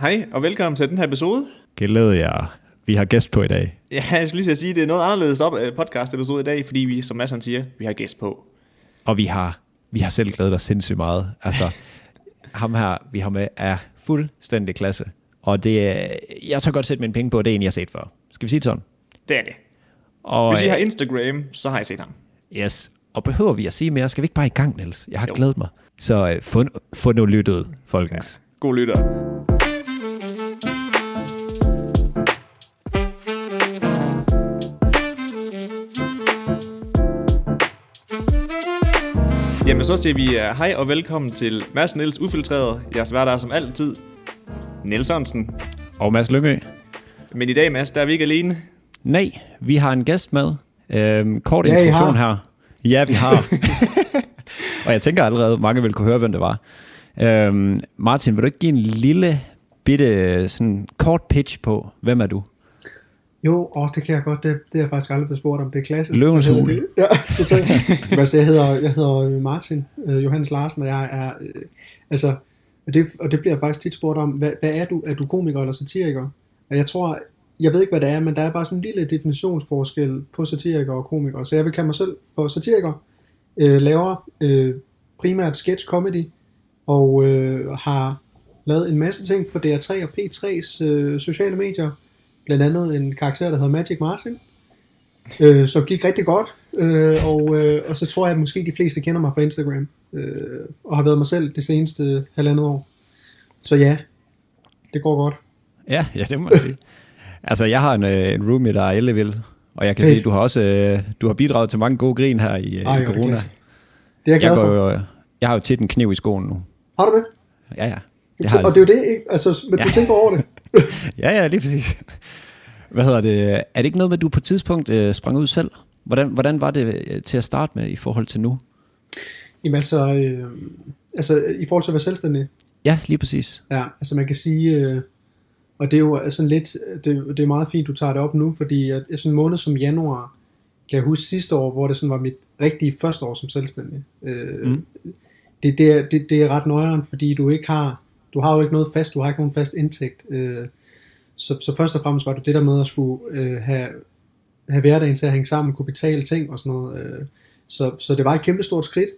Hej, og velkommen til den her episode. Glæder jer. Vi har gæst på i dag. Ja, jeg skulle lige sige, at det er noget anderledes op, øh, podcast episode i dag, fordi vi, som Mads han siger, vi har gæst på. Og vi har, vi har selv glædet os sindssygt meget. Altså, ham her, vi har med, er fuldstændig klasse. Og det er, jeg tør godt sætte mine penge på, at det er en, jeg har set før. Skal vi sige det sådan? Det er det. Og, Hvis I har Instagram, så har jeg set ham. Yes. Og behøver vi at sige mere? Skal vi ikke bare i gang, Niels? Jeg har Jo. glædet mig. Så øh, få, få nu lyttet, folkens. God lytter. Så siger vi uh, hej og velkommen til Mads Niels Ufiltreret. Jeres hverdag som altid, Niels Sørensen. Og Mads Lyngø. Men i dag, Mads, der er vi ikke alene. Nej, vi har en gæst med. Øhm, kort Ja, introduktion her. Ja, vi har. og jeg tænker allerede, mange vil kunne høre, hvem det var. Øhm, Martin, vil du ikke give en lille bitte sådan kort pitch på, hvem er du? Jo, åh, det kan jeg godt. Det, det er jeg faktisk aldrig blevet spurgt om. Det er klasse. Løvens det? Ja, totalt. altså, jeg hedder, jeg hedder Martin øh, Johannes Larsen, og jeg er... Øh, altså, og det, og det bliver jeg faktisk tit spurgt om. Hvad, hvad er du? Er du komiker eller satiriker? Og jeg tror... Jeg ved ikke, hvad det er, men der er bare sådan en lille definitionsforskel på satiriker og komiker. Så jeg vil kalde mig selv for satiriker. Øh, laver øh, primært sketch comedy, og øh, har lavet en masse ting på DR3 og P3's øh, sociale medier. Blandt andet en karakter, der hedder Magic Martin, øh, som gik rigtig godt. Øh, og, øh, og så tror jeg, at måske de fleste kender mig fra Instagram, øh, og har været mig selv det seneste halvandet år. Så ja, det går godt. Ja, ja det må man sige. altså, jeg har en, øh, en roomie, der er ellevild, og jeg kan Fedt. se, at du har også øh, du har bidraget til mange gode grin her i, øh, Ej, i er det corona. klasse. Det er jeg Jeg, går for. jo, jeg har jo tit en kniv i skoen nu. Har du det? Ja, ja. Det har og det er jo det, ikke? Altså, men Ja. du tænker over det. Ja, ja, lige præcis. Hvad hedder det? Er det ikke noget med, at du på et tidspunkt øh, sprang ud selv? Hvordan, hvordan var det øh, til at starte med i forhold til nu? Jamen altså, øh, altså, i forhold til at være selvstændig, Ja, lige præcis. Ja, altså man kan sige, øh, og det er jo sådan lidt, det, det er meget fint, du tager det op nu, fordi at sådan en måned som januar, kan jeg huske sidste år, hvor det sådan var mit rigtige første år som selvstændig. Øh, Mm. det, det, er, det, det er ret nøjeren, fordi du ikke har, du har jo ikke noget fast, du har ikke nogen fast indtægt. Øh, så, så først og fremmest var det det der med at skulle øh, have, have hverdagen til at hænge sammen, kunne betale ting og sådan noget. Øh, så, så det var et kæmpe stort skridt,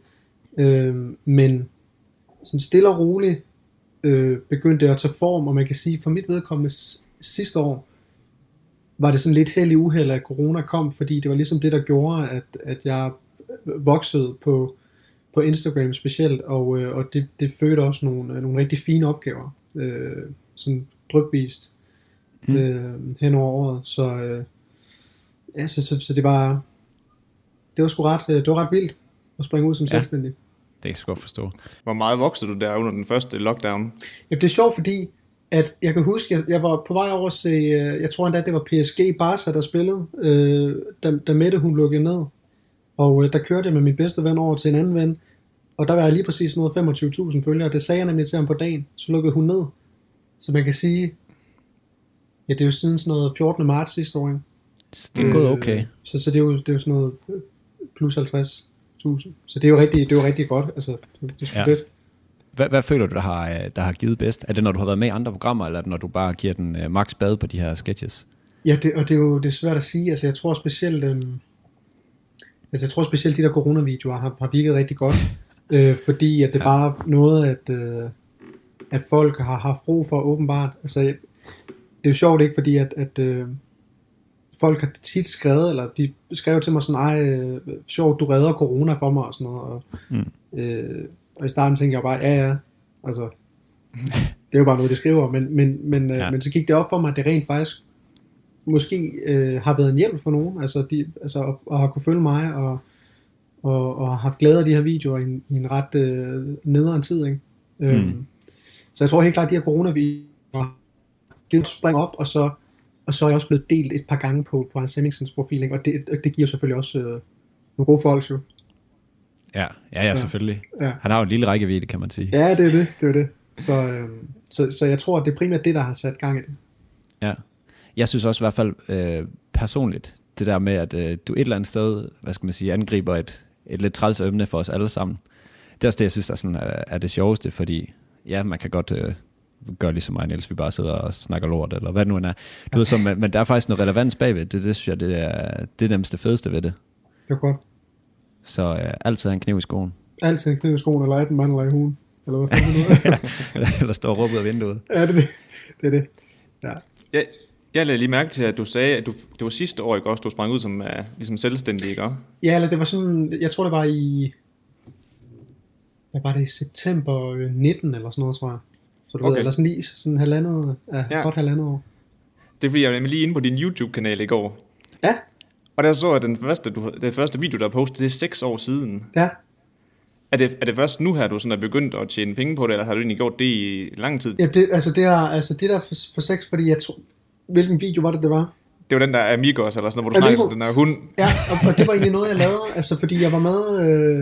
øh, men sådan stille og roligt, øh, begyndte det at tage form, og man kan sige, for mit vedkommende sidste år, var det sådan lidt heldig uheld, at corona kom, fordi det var ligesom det, der gjorde, at, at jeg voksede på, på Instagram specielt, og, øh, og det, det fødte også nogle, øh, nogle rigtig fine opgaver, øh, sådan drypvist Mm. øh, hen over året, så, øh, ja, så, så, så det var, det var sgu ret, øh, det var ret vildt at springe ud som Ja. selvstændig. Det kan jeg godt forstå. Hvor meget voksede du der under den første lockdown? Jamen, det er sjovt, fordi at jeg kan huske, jeg, jeg var på vej over at se, øh, jeg tror endda, det var PSG Barca, der spillede, øh, da, da Mette hun lukkede ned. Og øh, der kørte jeg med min bedste ven over til en anden ven, og der var jeg lige præcis noget 25.000 følgere. Det sagde jeg nemlig til ham på dagen, så lukkede hun ned. Så man kan sige, ja, det er jo siden sådan noget 14. marts sidste år? Det er gået okay. Så, så det, er jo, det er jo sådan noget øh, plus 50.000. Så det er jo rigtig, det er jo rigtig godt. Altså, det, det er Ja. fedt. Hvad, hvad føler du, der har, øh, der har givet bedst? Er det, når du har været med i andre programmer, eller er det, når du bare giver den uh, max bad på de her sketches? Ja, det, og det er jo det er svært at sige. Altså, jeg tror specielt, øhm, altså, jeg tror specielt, de der coronavideoer har, har virket rigtig godt. Øh, fordi at det Ja. bare er noget, at, øh, at folk har haft brug for åbenbart. Altså, jeg- det er jo sjovt ikke, fordi at, at øh, folk har tit skrevet, eller de skrev til mig sådan, ej, øh, sjovt, du redder corona for mig, og sådan noget. Og, Mm. øh, og i starten tænkte jeg bare, ja, ja, altså, det er jo bare noget, de skriver, men, men, men, øh, Ja. men så gik det op for mig, at det rent faktisk måske øh, har været en hjælp for nogen, altså, de, altså og, og har kunne følge mig, og, og, og har haft glæde af de her videoer i en, i en ret øh, nederen tid, ikke? Øhm, Mm. så jeg tror helt klart, at de her coronavideoer har givet et spring op, og så, og så er jeg også blevet delt et par gange på, på Hans Hemmingsens profil, ikke? og det, det giver selvfølgelig også øh, nogle gode folk, jo. Ja, ja, ja, selvfølgelig. Ja. Han har jo en lille rækkevidde, kan man sige. Ja, det er det, det er det. Så, øhm, så, så jeg tror, at det er primært det, der har sat gang i det. Ja. Jeg synes også i hvert fald øh, personligt, det der med, at øh, du et eller andet sted, hvad skal man sige, angriber et, et lidt træls emne for os alle sammen. Det er også det, jeg synes, der sådan er, er det sjoveste, fordi ja, man kan godt øh, gør ligesom mig, Niels, vi bare sidder og snakker lort, eller hvad det nu end er. Du ved, så, men, men der er faktisk noget relevans bagved. Det, det synes jeg, det er det nemmest det fedeste ved det. Det er godt. Så øh, altid have en kniv i skoen. Altid en kniv i skoen, eller 18 mandler i hugen. Eller hvad fanden det eller står og råber ud af vinduet. Ja, det er det. Det er det. Ja. Jeg, jeg lagde lige mærke til, at du sagde, at du, det var sidste år, ikke også, du sprang ud som uh, ligesom selvstændig, ikke også? Ja, eller det var sådan, jeg tror det var i, hvad var det, i september øh, 19 eller sådan noget, tror jeg. Så du okay. Ved, eller sådan lige sådan halvandet, ja, Ja. ja. godt halvandet år. Det er fordi, jeg var nemlig lige inde på din YouTube-kanal i går. Ja, Og der så jeg, at den første, du, den første video, der er postet, det er seks år siden. ja. Er det, er det først nu her, du sådan er begyndt at tjene penge på det, eller har du egentlig gjort det i lang tid? ja det, altså det er, altså det der for, for sex, fordi jeg tror, hvilken video var det, det var? Det var den der Amigos, eller sådan noget, hvor du Amigo. snakker som den der hund. Ja, og, og det var egentlig noget, jeg lavede, altså fordi jeg var med, øh,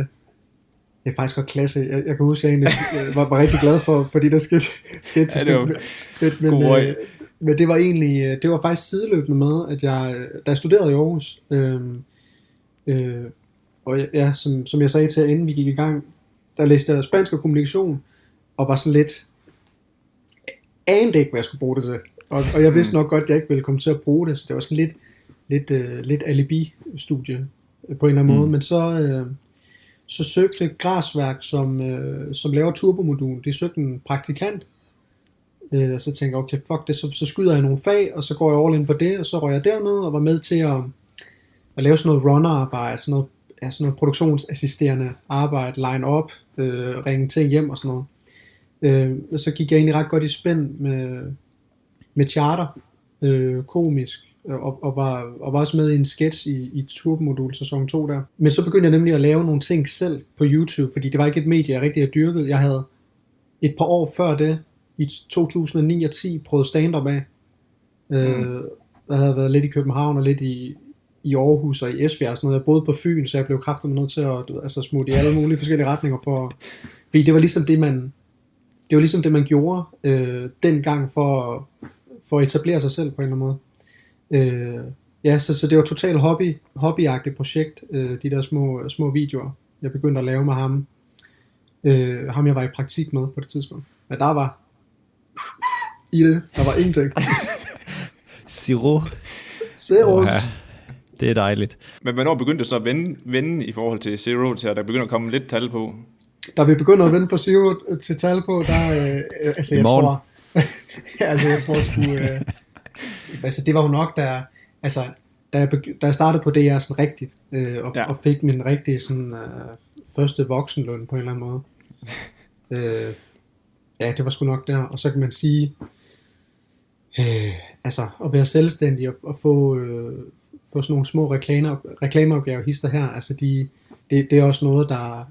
det er faktisk godt klasse, jeg, jeg kan huske, jeg egentlig øh, var, var rigtig glad for, fordi der skete, skete Ja, det var fedt, men, god øh, men det var egentlig, øh, det var faktisk sideløbende med, at jeg, øh, da jeg studerede i Aarhus, øh, øh, og jeg- ja, som, som jeg sagde til inden vi gik i gang, der læste jeg spansk og kommunikation, og var sådan lidt, anede ikke, hvad jeg skulle bruge det til. Og, og jeg vidste nok godt, at jeg ikke ville komme til at bruge det, så det var sådan lidt, lidt, øh, lidt alibi-studie på en eller anden Mm. måde. Men så, øh, så søgte Grasværk, som, øh, som laver turbomodul, de søgte en praktikant. Øh, og så tænkte jeg, okay, fuck det, så, så skyder jeg nogle fag, og så går jeg all in på det, og så røg jeg derned og var med til at, at lave sådan noget runner-arbejde, sådan noget, ja, sådan noget produktionsassisterende arbejde, line up, øh, ringe ting hjem og sådan noget. Øh, og så gik jeg egentlig ret godt i spænd med, med charter, øh, komisk, og, og, var, og var også med i en sketch i, i Turbomodul sæson 2 der. Men så begyndte jeg nemlig at lave nogle ting selv på YouTube, fordi det var ikke et medie, jeg rigtig havde dyrket. Jeg havde et par år før det, i 2009 og 10, prøvet stand-up af. Øh, jeg havde været lidt i København og lidt i, i Aarhus og i Esbjerg og sådan noget. Jeg boede på Fyn, så jeg blev kraftigt nødt til at du ved, altså, smutte i alle mulige forskellige retninger. For, fordi det var ligesom det, man, det var ligesom det, man gjorde øh, dengang for, for at etablere sig selv på en eller anden måde. Øh, ja, så, så det var totalt hobby, hobbyagtigt projekt, øh, de der små, små videoer, jeg begyndte at lave med ham. Øh, ham jeg var i praktik med på det tidspunkt. Men der var i det, der var ingenting. Zero. Zero. Oha. Det er dejligt. Men hvornår begyndte du så at vende, vende i forhold til Zero, til at der begynder at komme lidt tal på? Da vi begynder at vende på Zero til tal på, der, øh, altså I jeg morgen. tror, altså jeg tror sgu, øh, altså det var jo nok, der, altså da jeg, da jeg startede på DR sådan rigtigt, øh, og, ja. og fik min rigtige sådan, øh, første voksenløn på en eller anden måde. øh, ja, det var sgu nok der, og så kan man sige, øh, altså at være selvstændig og, og få, øh, få sådan nogle små reklamer, reklameopgaver hister her, altså de, det, det er også noget, der,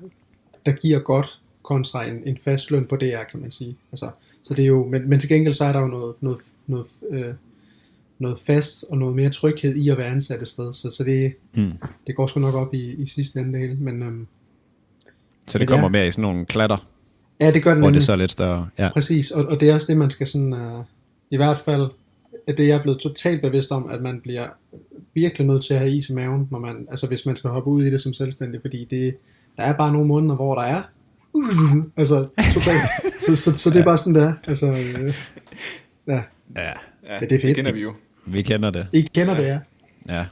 der giver godt kontra en, en fast løn på DR, kan man sige. Altså, så det er jo, men, men til gengæld så er der jo noget, noget, noget, øh, noget fast og noget mere tryghed i at være ansat et sted, så, så det, Mm. det går sgu nok op i, i sidste ende hele, men øhm, Så det Men kommer ja. mere i sådan nogle klatter, ja, det gør den hvor det så er lidt større. Ja. Præcis, og, og det er også det, man skal sådan, uh, i hvert fald, at det er jeg blevet totalt bevidst om, at man bliver virkelig nødt til at have is i maven, når man, altså hvis man skal hoppe ud i det som selvstændig, fordi det, der er bare nogle måneder, hvor der er, altså totalt, så, så, så det er bare sådan, det er, altså, øh, ja, ja. Ja, det er fedt. Det kender vi jo. Vi kender det. I kender det, ja. Ja.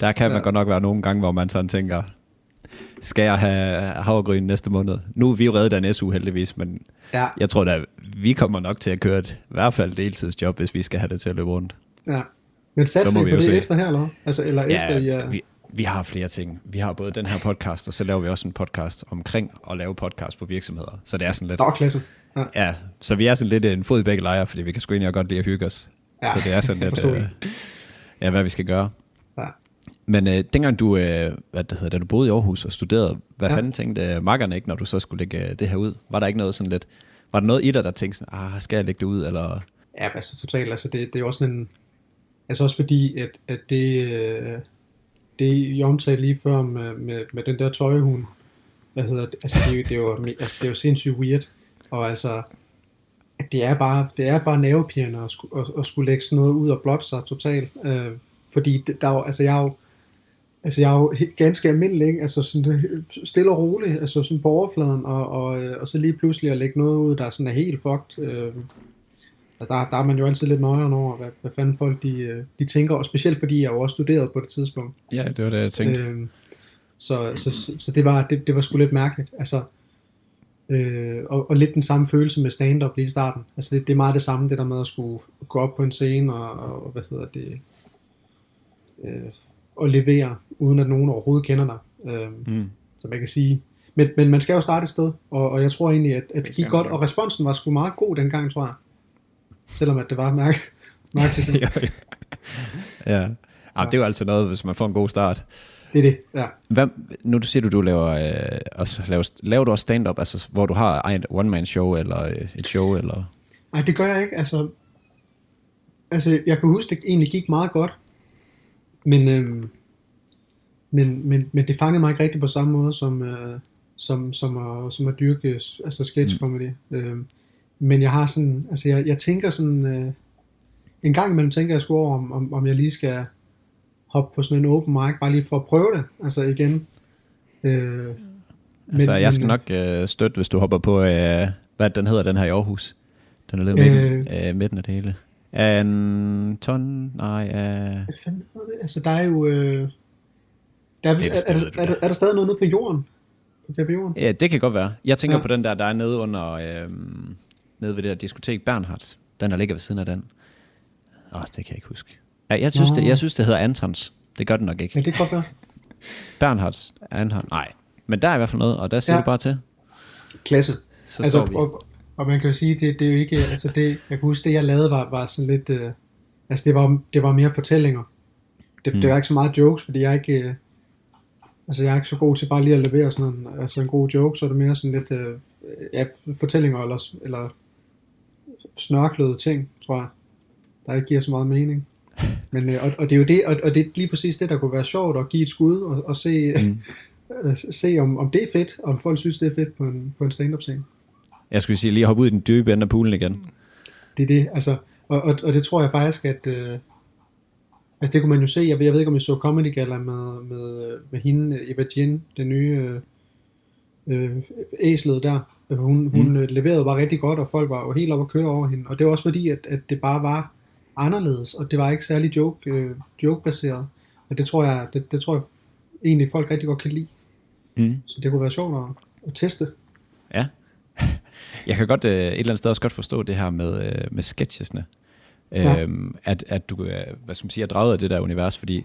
Der kan man Ja. godt nok være nogle gange, hvor man sådan tænker, skal jeg have havregryn næste måned? Nu er vi jo reddet af en SU heldigvis, men Ja, jeg tror da, vi kommer nok til at køre et i hvert fald deltidsjob, hvis vi skal have det til at løbe rundt. ja. Men satser Så må I vi på jo det se. efter her, eller? Altså, eller efter I er... vi, vi har flere ting. Vi har både den her podcast, og så laver vi også en podcast omkring at lave podcast for virksomheder. Så det er sådan lidt... Der er klasse. Ja. Ja, så vi er sådan lidt en fod i begge lejre, fordi vi kan sgu egentlig godt lide at hygge os. Ja, så det er sådan lidt, øh, ja, hvad vi skal gøre. Ja. Men øh, dengang du, øh, hvad det hedder, da du boede i Aarhus og studerede, hvad ja. Fanden tænkte øh, makkerne ikke, når du så skulle lægge øh, det her ud? Var der ikke noget sådan lidt, var der noget i dig, der tænkte sådan, ah, skal jeg lægge det ud, eller... Ja, altså totalt. Altså det, det er også sådan en... Altså også fordi, at, at det, øh, det I omtalte lige før med, med, med den der tøjhund, hvad hedder det, altså det, det, er jo, altså det er jo sindssygt weird, og altså, det er bare, det er bare nervepirrende at, sku, at, at skulle lægge sådan noget ud og blotte sig totalt, øh, fordi der er jo, altså jeg er jo, altså jeg er jo helt ganske almindelig, ikke? Altså sådan øh, stille og roligt, altså sådan på overfladen, og, og, øh, og så lige pludselig at lægge noget ud, der sådan er helt fucked. Øh, og der, der er man jo altid lidt nøjere over, hvad, hvad fanden folk de, øh, de tænker, og specielt fordi jeg jo også studerede på det tidspunkt. Ja, det var det, jeg tænkte. Øh, så, så, så, så det var det, det var sgu lidt mærkeligt. Altså, øh, og, og lidt den samme følelse med stand-up lige i starten. Altså det, det er meget det samme, det der med at skulle gå op på en scene og, og hvad hedder det, øh, og levere, uden at nogen overhovedet kender dig. Øh, Mm. så man kan sige. Men, men man skal jo starte et sted, og, og jeg tror egentlig, at, at det gik godt, og responsen var sgu meget god dengang, tror jeg. Selvom at det var mærke, mærkeligt. ja, ja. ja. Ja, det er jo altid noget, hvis man får en god start. Det er det, ja. Hvad, nu du siger du, du laver, øh, også, laver, laver du også stand-up, altså, hvor du har et one-man-show, eller øh, et show, eller... Nej, det gør jeg ikke. Altså, altså jeg kan huske, det egentlig gik meget godt. Men, øhm, men, men, men det fangede mig ikke rigtig på samme måde, som, øh, som, som, at, som at dyrke altså sketch comedy. Mm. Øhm, men jeg har sådan, altså jeg, jeg tænker sådan, øh, en gang imellem tænker jeg sgu over, om, om, om jeg lige skal hoppe på sådan en open mic, bare lige for at prøve det, altså igen. Øh, Altså, jeg skal men, nok øh, støtte, hvis du hopper på, øh, hvad den hedder, den her i Aarhus. Den er lidt midten, øh, midten af det hele. Anton, nej, øh, Hvad fanden hedder det? Altså, der er jo... Øh, der er, er, er er, er, er, der, er stadig noget nede på jorden? På Jorden? ja, det kan godt være. Jeg tænker ja. på den der, der er nede under, øh, nede ved det der diskotek Bernhards. Den, der ligger ved siden af den. Åh, oh, det kan jeg ikke huske. Ja, jeg, synes, Nå. det, jeg synes, det hedder Antons. Det gør det nok ikke. Ja, det kan godt være. Bernhards, Anton, nej. Men der er i hvert fald noget, og der siger Ja. du bare til. Klasse. Så altså, står vi. og, og man kan jo sige, det, det er jo ikke... Altså, det, jeg kan huske, det jeg lavede var, var sådan lidt... Øh, altså, det var, det var mere fortællinger. Det, mm. det var ikke så meget jokes, fordi jeg er ikke... Øh, altså, jeg er ikke så god til bare lige at levere sådan en, altså en god joke, så er det mere sådan lidt... Øh, ja, fortællinger eller, eller snørklede ting, tror jeg, der ikke giver så meget mening. Men, øh, og, og, det er jo det, og, og det er lige præcis det, der kunne være sjovt at give et skud og, og se, Mm. øh, se om, om det er fedt, om folk synes, det er fedt på en, på en stand-up scene. Jeg skulle sige lige hoppe ud i den dybe ende af poolen igen. Det er det, altså, og, og, og det tror jeg faktisk, at, øh, altså det kunne man jo se, jeg ved, jeg ved ikke, om I så Comedy Gala med, med, med hende, Eva Jin, den nye øh, øh, æslet der, hun, hun Mm. leverede bare rigtig godt, og folk var jo helt oppe at køre over hende, og det var også fordi, at, at det bare var anderledes, og det var ikke særlig joke, øh, joke-baseret, og det tror jeg, det, det tror jeg egentlig folk rigtig godt kan lide, Mm. så det kunne være sjovt at, at teste. Ja. Jeg kan godt øh, et eller andet sted også godt forstå det her med, øh, med sketchesne. Ja. Øhm, at, at du øh, hvad skal man sige, er draget af det der univers, fordi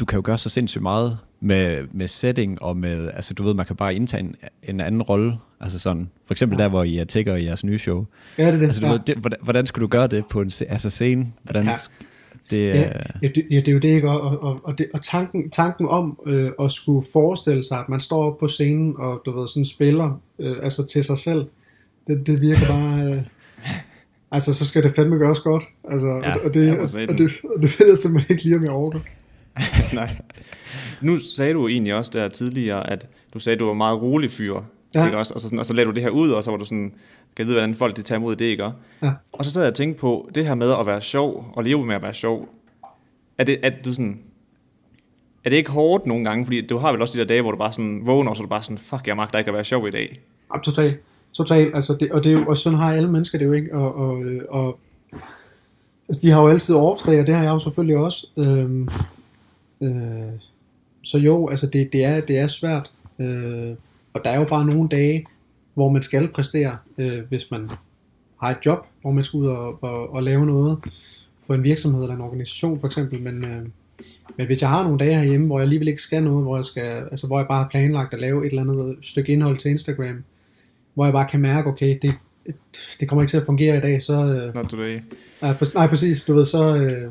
du kan jo gøre så sindssygt meget med, med setting og med, altså du ved, man kan bare indtage en, en anden rolle. Altså sådan, for eksempel Ja. der, hvor I er tigger i jeres nye show. Ja, det er det. Altså du ja. ved, det, hvordan, hvordan skulle du gøre det på en altså scene? Hvordan, Ja. det, Ja, ja. ja, det, ja, det er jo det, ikke? Og, og, og, det, og tanken, tanken om øh, at skulle forestille sig, at man står op på scenen og du ved, sådan spiller øh, altså til sig selv, det, det virker bare... Øh, altså, så skal det fandme gøres godt. Altså, Ja, og, og, det, og, og, det, og det ved jeg simpelthen ikke lige, om jeg overgår. Nej. Nu sagde du egentlig også der tidligere, at du sagde, at du var meget rolig fyr. Ja. Ikke også? Og, så, sådan, og så lagde du det her ud, og så var du sådan, kan vide, hvordan folk de tager imod det, ikke? Ja. Og så sad jeg og tænkte på, det her med at være sjov, og leve med at være sjov, er det, at du sådan, er det ikke hårdt nogle gange? Fordi du har vel også de der dage, hvor du bare sådan vågner, og så er du bare sådan, fuck, jeg magter ikke at være sjov i dag. Ja, totalt. Totalt. Altså, det, og, det er jo, og sådan har alle mennesker det jo ikke. Og, og, øh, og altså, de har jo altid off-day, og det har jeg jo selvfølgelig også. Øhm, øh, så jo, altså det, det, er, det er svært. Øh, og der er jo bare nogle dage, hvor man skal præstere, øh, hvis man har et job, hvor man skal ud og, og, og lave noget for en virksomhed eller en organisation for eksempel. Men, øh, men hvis jeg har nogle dage herhjemme, hvor jeg alligevel ikke skal noget, hvor jeg, skal, altså, hvor jeg bare har planlagt at lave et eller andet stykke indhold til Instagram, hvor jeg bare kan mærke, okay, det, det kommer ikke til at fungere i dag, så... Øh, Not today. nej, præ- nej, præcis, du ved, så... Øh,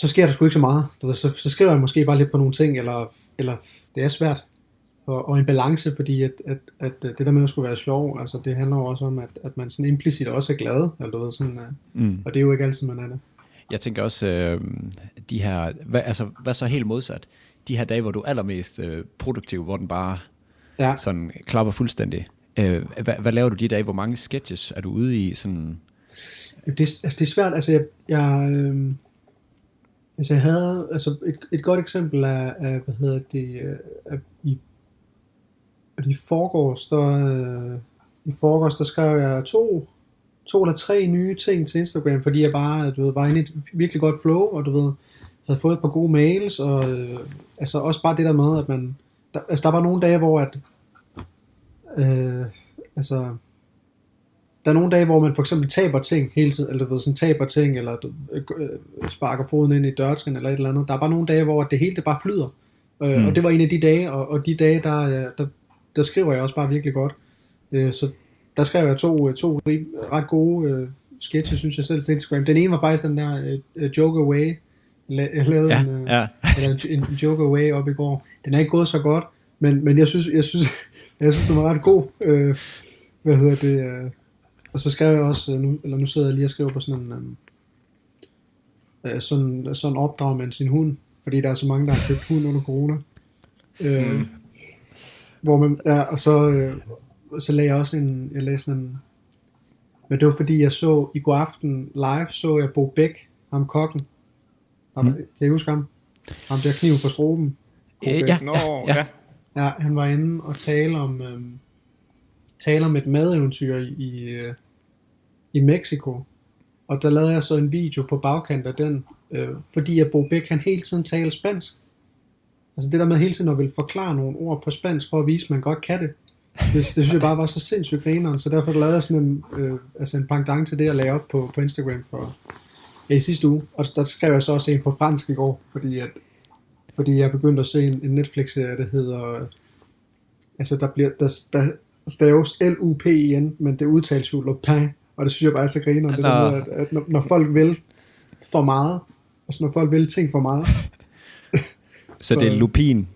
så sker der sgu ikke så meget. Du ved, så, så skriver jeg måske bare lidt på nogle ting, eller, eller det er svært. Og, og en balance, fordi at, at, at det der med at skulle være sjov, altså det handler jo også om, at, at man sådan implicit også er glad, eller du ved, sådan, øh, Mm. og det er jo ikke altid, man er det. Jeg tænker også, øh, de her, hvad, altså, hvad så helt modsat? De her dage, hvor du er allermest øh, produktiv, hvor den bare Ja. sådan klapper fuldstændig. Øh, hvad, hvad laver du de dage? Hvor mange sketches er du ude i? Sådan, Det, er- altså, det er svært, altså jeg, jeg, øh, Altså jeg havde, altså et, et godt eksempel er, er hvad hedder det, øh, er, i, er i forgårs, der, øh, i forgårs, der skrev jeg to, to eller tre nye ting til Instagram, fordi jeg bare, du ved, var inde i et virkelig godt flow, og du ved, havde fået et par gode mails, og øh, altså også bare det der med, at man, der, altså der var nogle dage, hvor at, øh, altså, der er nogle dage, hvor man for eksempel taber ting hele tiden, eller du ved, sådan taber ting, eller øh, øh, sparker foden ind i dørtrin, eller et eller andet. Der er bare nogle dage, hvor det hele det bare flyder. Øh, Mm. Og det var en af de dage, og, og de dage, der, øh, der, der skriver jeg også bare virkelig godt. Øh, så der skrev jeg to, øh, to ret gode øh, sketches, synes jeg selv, til Instagram. Den ene var faktisk den der øh, Joke Away, jeg lavede Ja, en, ja. eller en, en Joke Away op i går. Den er ikke gået så godt, men, men jeg synes, jeg synes, jeg synes, den var ret god. Øh, hvad hedder det? Øh, og så skrev jeg også, øh, nu, eller nu sidder jeg lige og skriver på sådan en, øh, øh, sådan, sådan opdrag med sin hund, fordi der er så mange, der har købt hund under corona. Øh, Mm. Hvor man, ja, og så, øh, så lagde jeg også en, jeg lagde sådan en, men det var fordi, jeg så i går aften live, så jeg Bo Bæk, ham kokken. Ham, Mm. Kan I huske ham? Ham der kniv for stroben. Øh, ja, Nå, ja, ja. ja. ja. Ja, han var inde og tale om, øhm, tale om et madeventyr i, i, øh, i Mexico. Og der lavede jeg så en video på bagkant af den, øh, fordi at Bo Bæk, han hele tiden taler spansk. Altså det der med hele tiden at vil forklare nogle ord på spansk, for at vise, at man godt kan det. Det, det synes jeg bare var så sindssygt grineren, så derfor lavede jeg sådan en, øh, altså en pangdang til det, jeg lagde op på, på Instagram for, ja, i sidste uge. Og der skrev jeg så også en på fransk i går, fordi at fordi jeg begyndte at se en, en Netflix-serie, der hedder, altså der bliver, der, der staves L-U-P-I-N, men det udtales jo Lupin, og det synes jeg bare er så griner, det der med, at, at når, når folk vil for meget, altså når folk vil ting for meget, Så det er Så- lupin.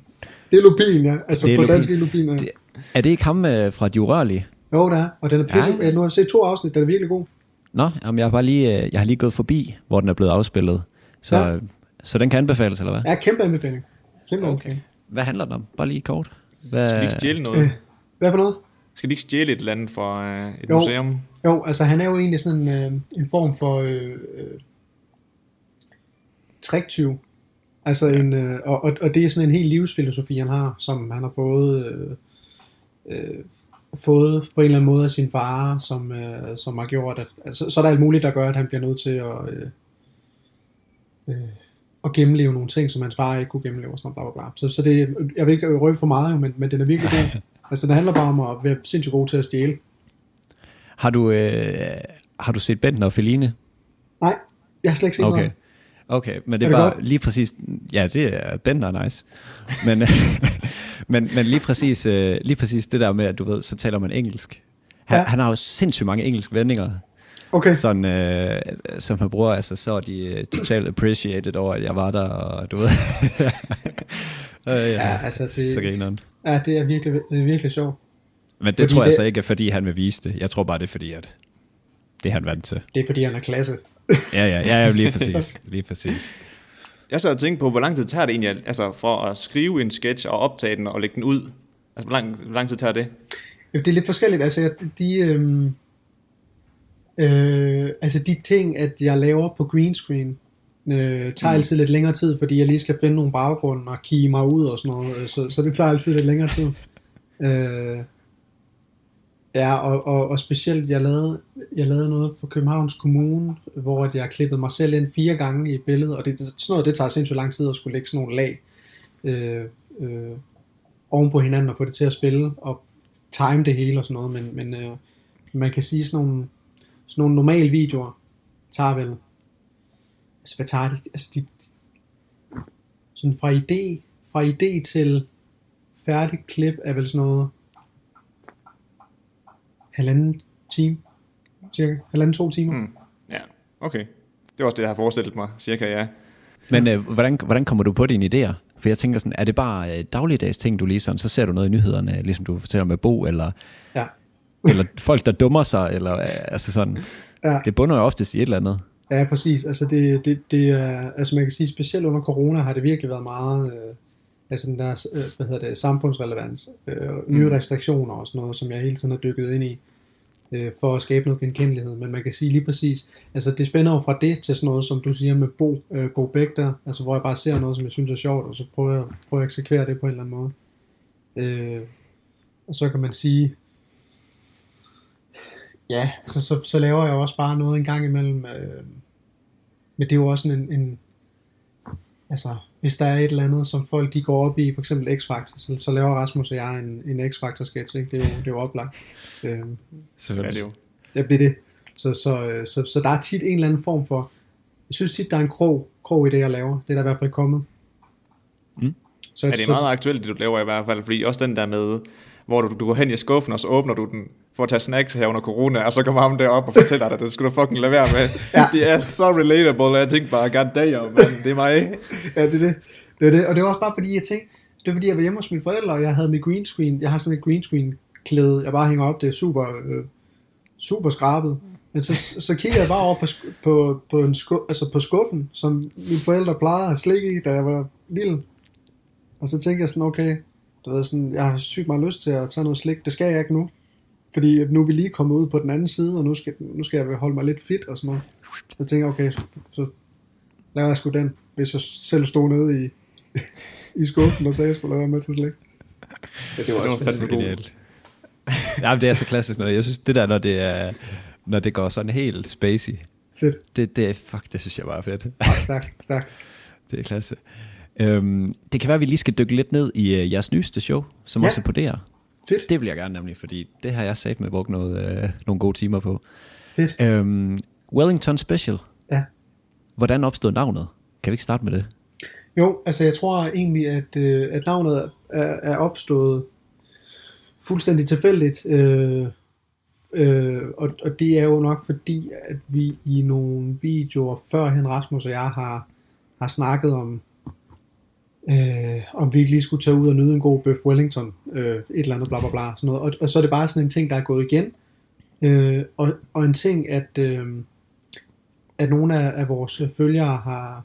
det er Lupin, ja, altså Det er på Lupin. dansk er Lupin, ja. Det- Er det ikke ham øh, fra De Urørlige? Jo, det er, og den er pisse, Ja. ja. nu har jeg set to afsnit, den er virkelig god. Nå, jamen, jeg, har bare lige, øh, jeg har lige gået forbi, hvor den er blevet afspillet. Så, Ja. så den kan anbefales, eller hvad? Ja, kæmpe anbefaling. Kæmpe Okay. anbefaling. Hvad handler den om? Bare lige kort. Hvad, Skal de ikke stjæle noget? Øh, hvad for noget? Skal de ikke stjæle et eller andet fra øh, et Jo. museum? Jo, altså han er jo egentlig sådan øh, en form for øh, øh, triktyv. Altså en, øh, og, og, og det er sådan en helt livsfilosofi, han har, som han har fået, øh, øh, fået på en eller anden måde af sin far, som, øh, som har gjort, at altså, så er der alt muligt, der gør, at han bliver nødt til at, øh, øh, at gennemleve nogle ting, som hans far ikke kunne gennemleve, og sådan bla, bla, bla. Så, så det, jeg vil ikke røbe for meget, jo, men, men den er virkelig god. altså det handler bare om at være sindssygt god til at stjæle. Har du, øh, har du set Benten og Feline? Nej, jeg har slet ikke set noget. Okay. det. Okay, men det Er det bare godt? lige præcis... Ja, det er Benten er nice. Men, men, men lige, præcis, øh, lige præcis det der med, at du ved, så taler man engelsk. Han, Ja. ja. han har jo sindssygt mange engelske vendinger, Okay. sådan, øh, som han bruger. Altså, så er de øh, totalt appreciated over, at jeg var der, og du ved... øh, ja, Ja, altså, det- Så grineren. Ja, det er virkelig, det er virkelig sjovt. Men det Fordi tror jeg det- så ikke er, fordi han vil vise det. Jeg tror bare, det er fordi, at det er han vant til. Det er fordi, han er klasse. Ja, ja, ja, ja lige præcis. Lige præcis. Jeg sad og tænkte på, hvor lang tid tager det egentlig, altså for at skrive en sketch og optage den og lægge den ud? Altså, hvor lang, hvor lang tid tager det? Jo, det er lidt forskelligt. Altså, de, øhm, øh, altså, de ting, at jeg laver på green screen, øh, tager Mm. altid lidt længere tid, fordi jeg lige skal finde nogle baggrunde og kigge mig ud og sådan noget. øh, Så, så det tager altid lidt længere tid. Øh, ja, og, og, og specielt, jeg lavede, jeg lavede noget for Københavns Kommune, hvor jeg klippede mig selv ind fire gange i et billede, og det, sådan noget, det tager sindssygt lang tid at skulle lægge sådan nogle lag øh, øh, oven på hinanden og få det til at spille, og time det hele og sådan noget, men, men øh, man kan sige sådan nogle, sådan nogle normale videoer tager vel, altså hvad tager de, altså de, sådan fra idé, fra idé til færdig klip er vel sådan noget halvanden time, cirka, halvanden to timer. Hmm. Ja, okay. Det var også det, jeg har forestillet mig, cirka, ja. Men øh, hvordan, hvordan kommer du på dine idéer? For jeg tænker sådan, er det bare øh, dagligdags ting, du lige sådan, så ser du noget i nyhederne, ligesom du fortæller med Bo, eller, Ja. eller folk, der dummer sig, eller øh, altså sådan. Ja. Det bunder jo oftest i et eller andet. Ja, præcis. Altså, det, det, det er, altså man kan sige, specielt under corona har det virkelig været meget, øh, altså den der, øh, hvad hedder det, samfundsrelevans, øh, nye Mm. restriktioner og sådan noget, som jeg hele tiden har dykket ind i. øh, for at skabe noget genkendelighed. Men man kan sige lige præcis, altså det spænder jo fra det til sådan noget, som du siger med Bo, øh, Bo Bæk der, altså hvor jeg bare ser noget, som jeg synes er sjovt, og så prøver jeg, prøver jeg at eksekvere det på en eller anden måde. Øh, og så kan man sige, ja, altså, så, så laver jeg også bare noget en gang imellem, øh, men det er jo også en, en altså, hvis der er et eller andet, som folk de går op i, for eksempel X-Factor, så, så laver Rasmus og jeg en, en X-Factor sketch, ikke? Det, er jo, det er jo oplagt. Øh, Ja, det Selvfølgelig. er jo. Ja, det er det. Så, så, øh, så, så der er tit en eller anden form for, jeg synes tit, der er en krog, krog i det, jeg laver. Det er der i hvert fald kommet. Mm. Så, Ja, det er meget aktuelt, det du laver i hvert fald, fordi også den der med, hvor du, du går hen i skuffen, og så åbner du den for at tage snacks her under corona, og så kommer ham derop og fortæller dig, at det skulle du fucking lade være med. Ja. Det er så relatable, og jeg tænkte bare, god damn, man, det er mig. Ja, det er det. det, er det. Og det var også bare fordi, jeg tænkte, det var fordi, jeg var hjemme hos mine forældre, og jeg havde mit green screen. Jeg har sådan et green screen klæde, jeg bare hænger op. Det er super, øh, super skrabet. Men så, så kiggede jeg bare over på, på, på, en sku, altså på skuffen, som mine forældre plejede at have slik i, da jeg var lille. Og så tænkte jeg sådan, okay, du ved sådan, jeg har sygt meget lyst til at tage noget slik. Det skal jeg ikke nu. Fordi nu er vi lige kommet ud på den anden side, og nu skal, nu skal jeg holde mig lidt fit og sådan noget. Så tænkte jeg, okay, så, så laver jeg sgu den, hvis jeg selv stod nede i, i skuffen og sagde, at jeg skulle lade være med til slik. Ja, det var Det var også fandme. Genialt. Ja, det er så klassisk noget. Jeg synes, det der, når det, er, når det går sådan helt spacey, fedt. det, det, fuck, det synes jeg bare er fedt. Ja, stærkt, stærkt. Det er klasse. Øhm, det kan være, at vi lige skal dykke lidt ned i uh, jeres nyeste show, som Ja. også er på DR. Fedt. Det vil jeg gerne nemlig, fordi det har jeg sat med brugt noget, uh, nogle gode timer på. Fedt. Øhm, Wellington Special. Ja. Hvordan opstod navnet? Kan vi ikke starte med det? Jo, altså jeg tror egentlig, at, øh, at navnet er, er opstået fuldstændig tilfældigt. Øh, øh, og, og det er jo nok fordi, at vi i nogle videoer førhen Rasmus og jeg har, har snakket om, øh, om vi ikke lige skulle tage ud og nyde en god bøf Wellington, øh, et eller andet bla bla bla. Sådan noget. Og, og så er det bare sådan en ting, der er gået igen. Øh, og, og en ting, at, øh, at nogle af, af vores følgere har,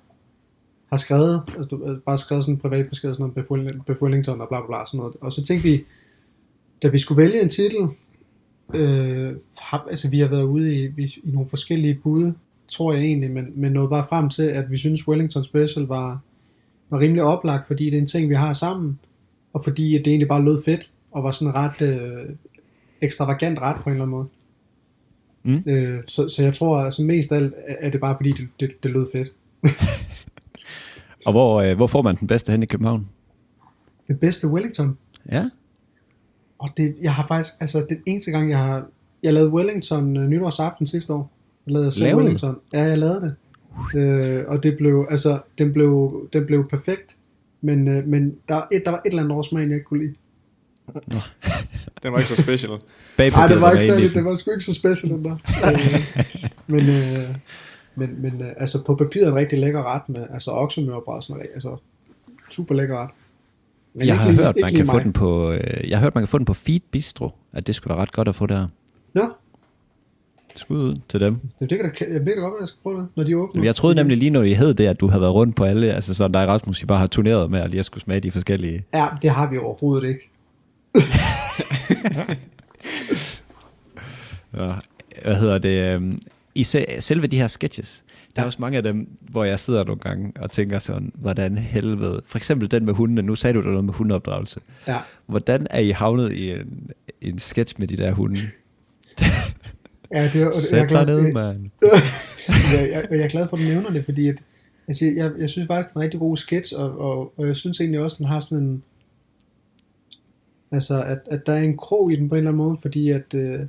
har skrevet, altså øh, bare skrevet sådan en privat besked, sådan noget bøf Wellington og bla bla bla, sådan noget. Og så tænkte vi, da vi skulle vælge en titel, øh, har, altså vi har været ude i, i nogle forskellige bud, tror jeg egentlig, men, men nåede bare frem til, at vi synes Wellington Special var, var rimelig oplagt, fordi det er en ting, vi har sammen, og fordi det egentlig bare lød fedt, og var sådan ret øh, ekstravagant ret på en eller anden måde. Mm. Øh, så, så jeg tror, altså mest af alt er det bare fordi, det, det, det lød fedt. Og hvor, øh, hvor får man den bedste hen i København? Det bedste Wellington, Ja. Og det, jeg har faktisk, altså den eneste gang, jeg har, jeg lavede Wellington uh, nytårsaften sidste år. Jeg lavede selv Lavede? Wellington. Ja, jeg lavede det. Øh, og det blev, altså, den blev, den blev perfekt. Men, øh, men der, et, der var et eller andet årsmag, jeg ikke kunne lide. Den var ikke så special. Nej, det var ikke særligt, den. det var sgu ikke så special, den der. øh, men, øh, men, men øh, altså på papiret en rigtig lækker ret med, altså oksemørbrad og sådan noget, altså super lækker ret. Men Jeg har lige- hørt, man kan få den på, øh, jeg har hørt, man kan få den på Feed Bistro, at det skulle være ret godt at få der. Ja, Skud ud til dem. det, kan da, det kan da godt være, jeg skal prøve det, når de åbner. Jeg troede nemlig lige, når I hed det, at du havde været rundt på alle, altså sådan dig Rasmus, I bare har turneret med, at lige at skulle smage de forskellige. Ja, det har vi overhovedet ikke. Ja, hvad hedder det? øhm, I se- selve de her sketches, der er også mange af dem, hvor jeg sidder nogle gange og tænker sådan, hvordan helvede, for eksempel den med hundene, nu sagde du der noget med hundeopdragelse. Ja. Hvordan er I havnet i en, en sketch med de der hunde? Ja, det, er- og det, jeg, er Sæt dig glad, ned, mand. jeg, jeg, jeg er glad for, at du nævner det, fordi at, altså, jeg, jeg synes faktisk, det er en rigtig god sketch, og, og, og jeg synes egentlig også, den har sådan en, altså, at, at der er en krog i den på en eller anden måde, fordi at, øh,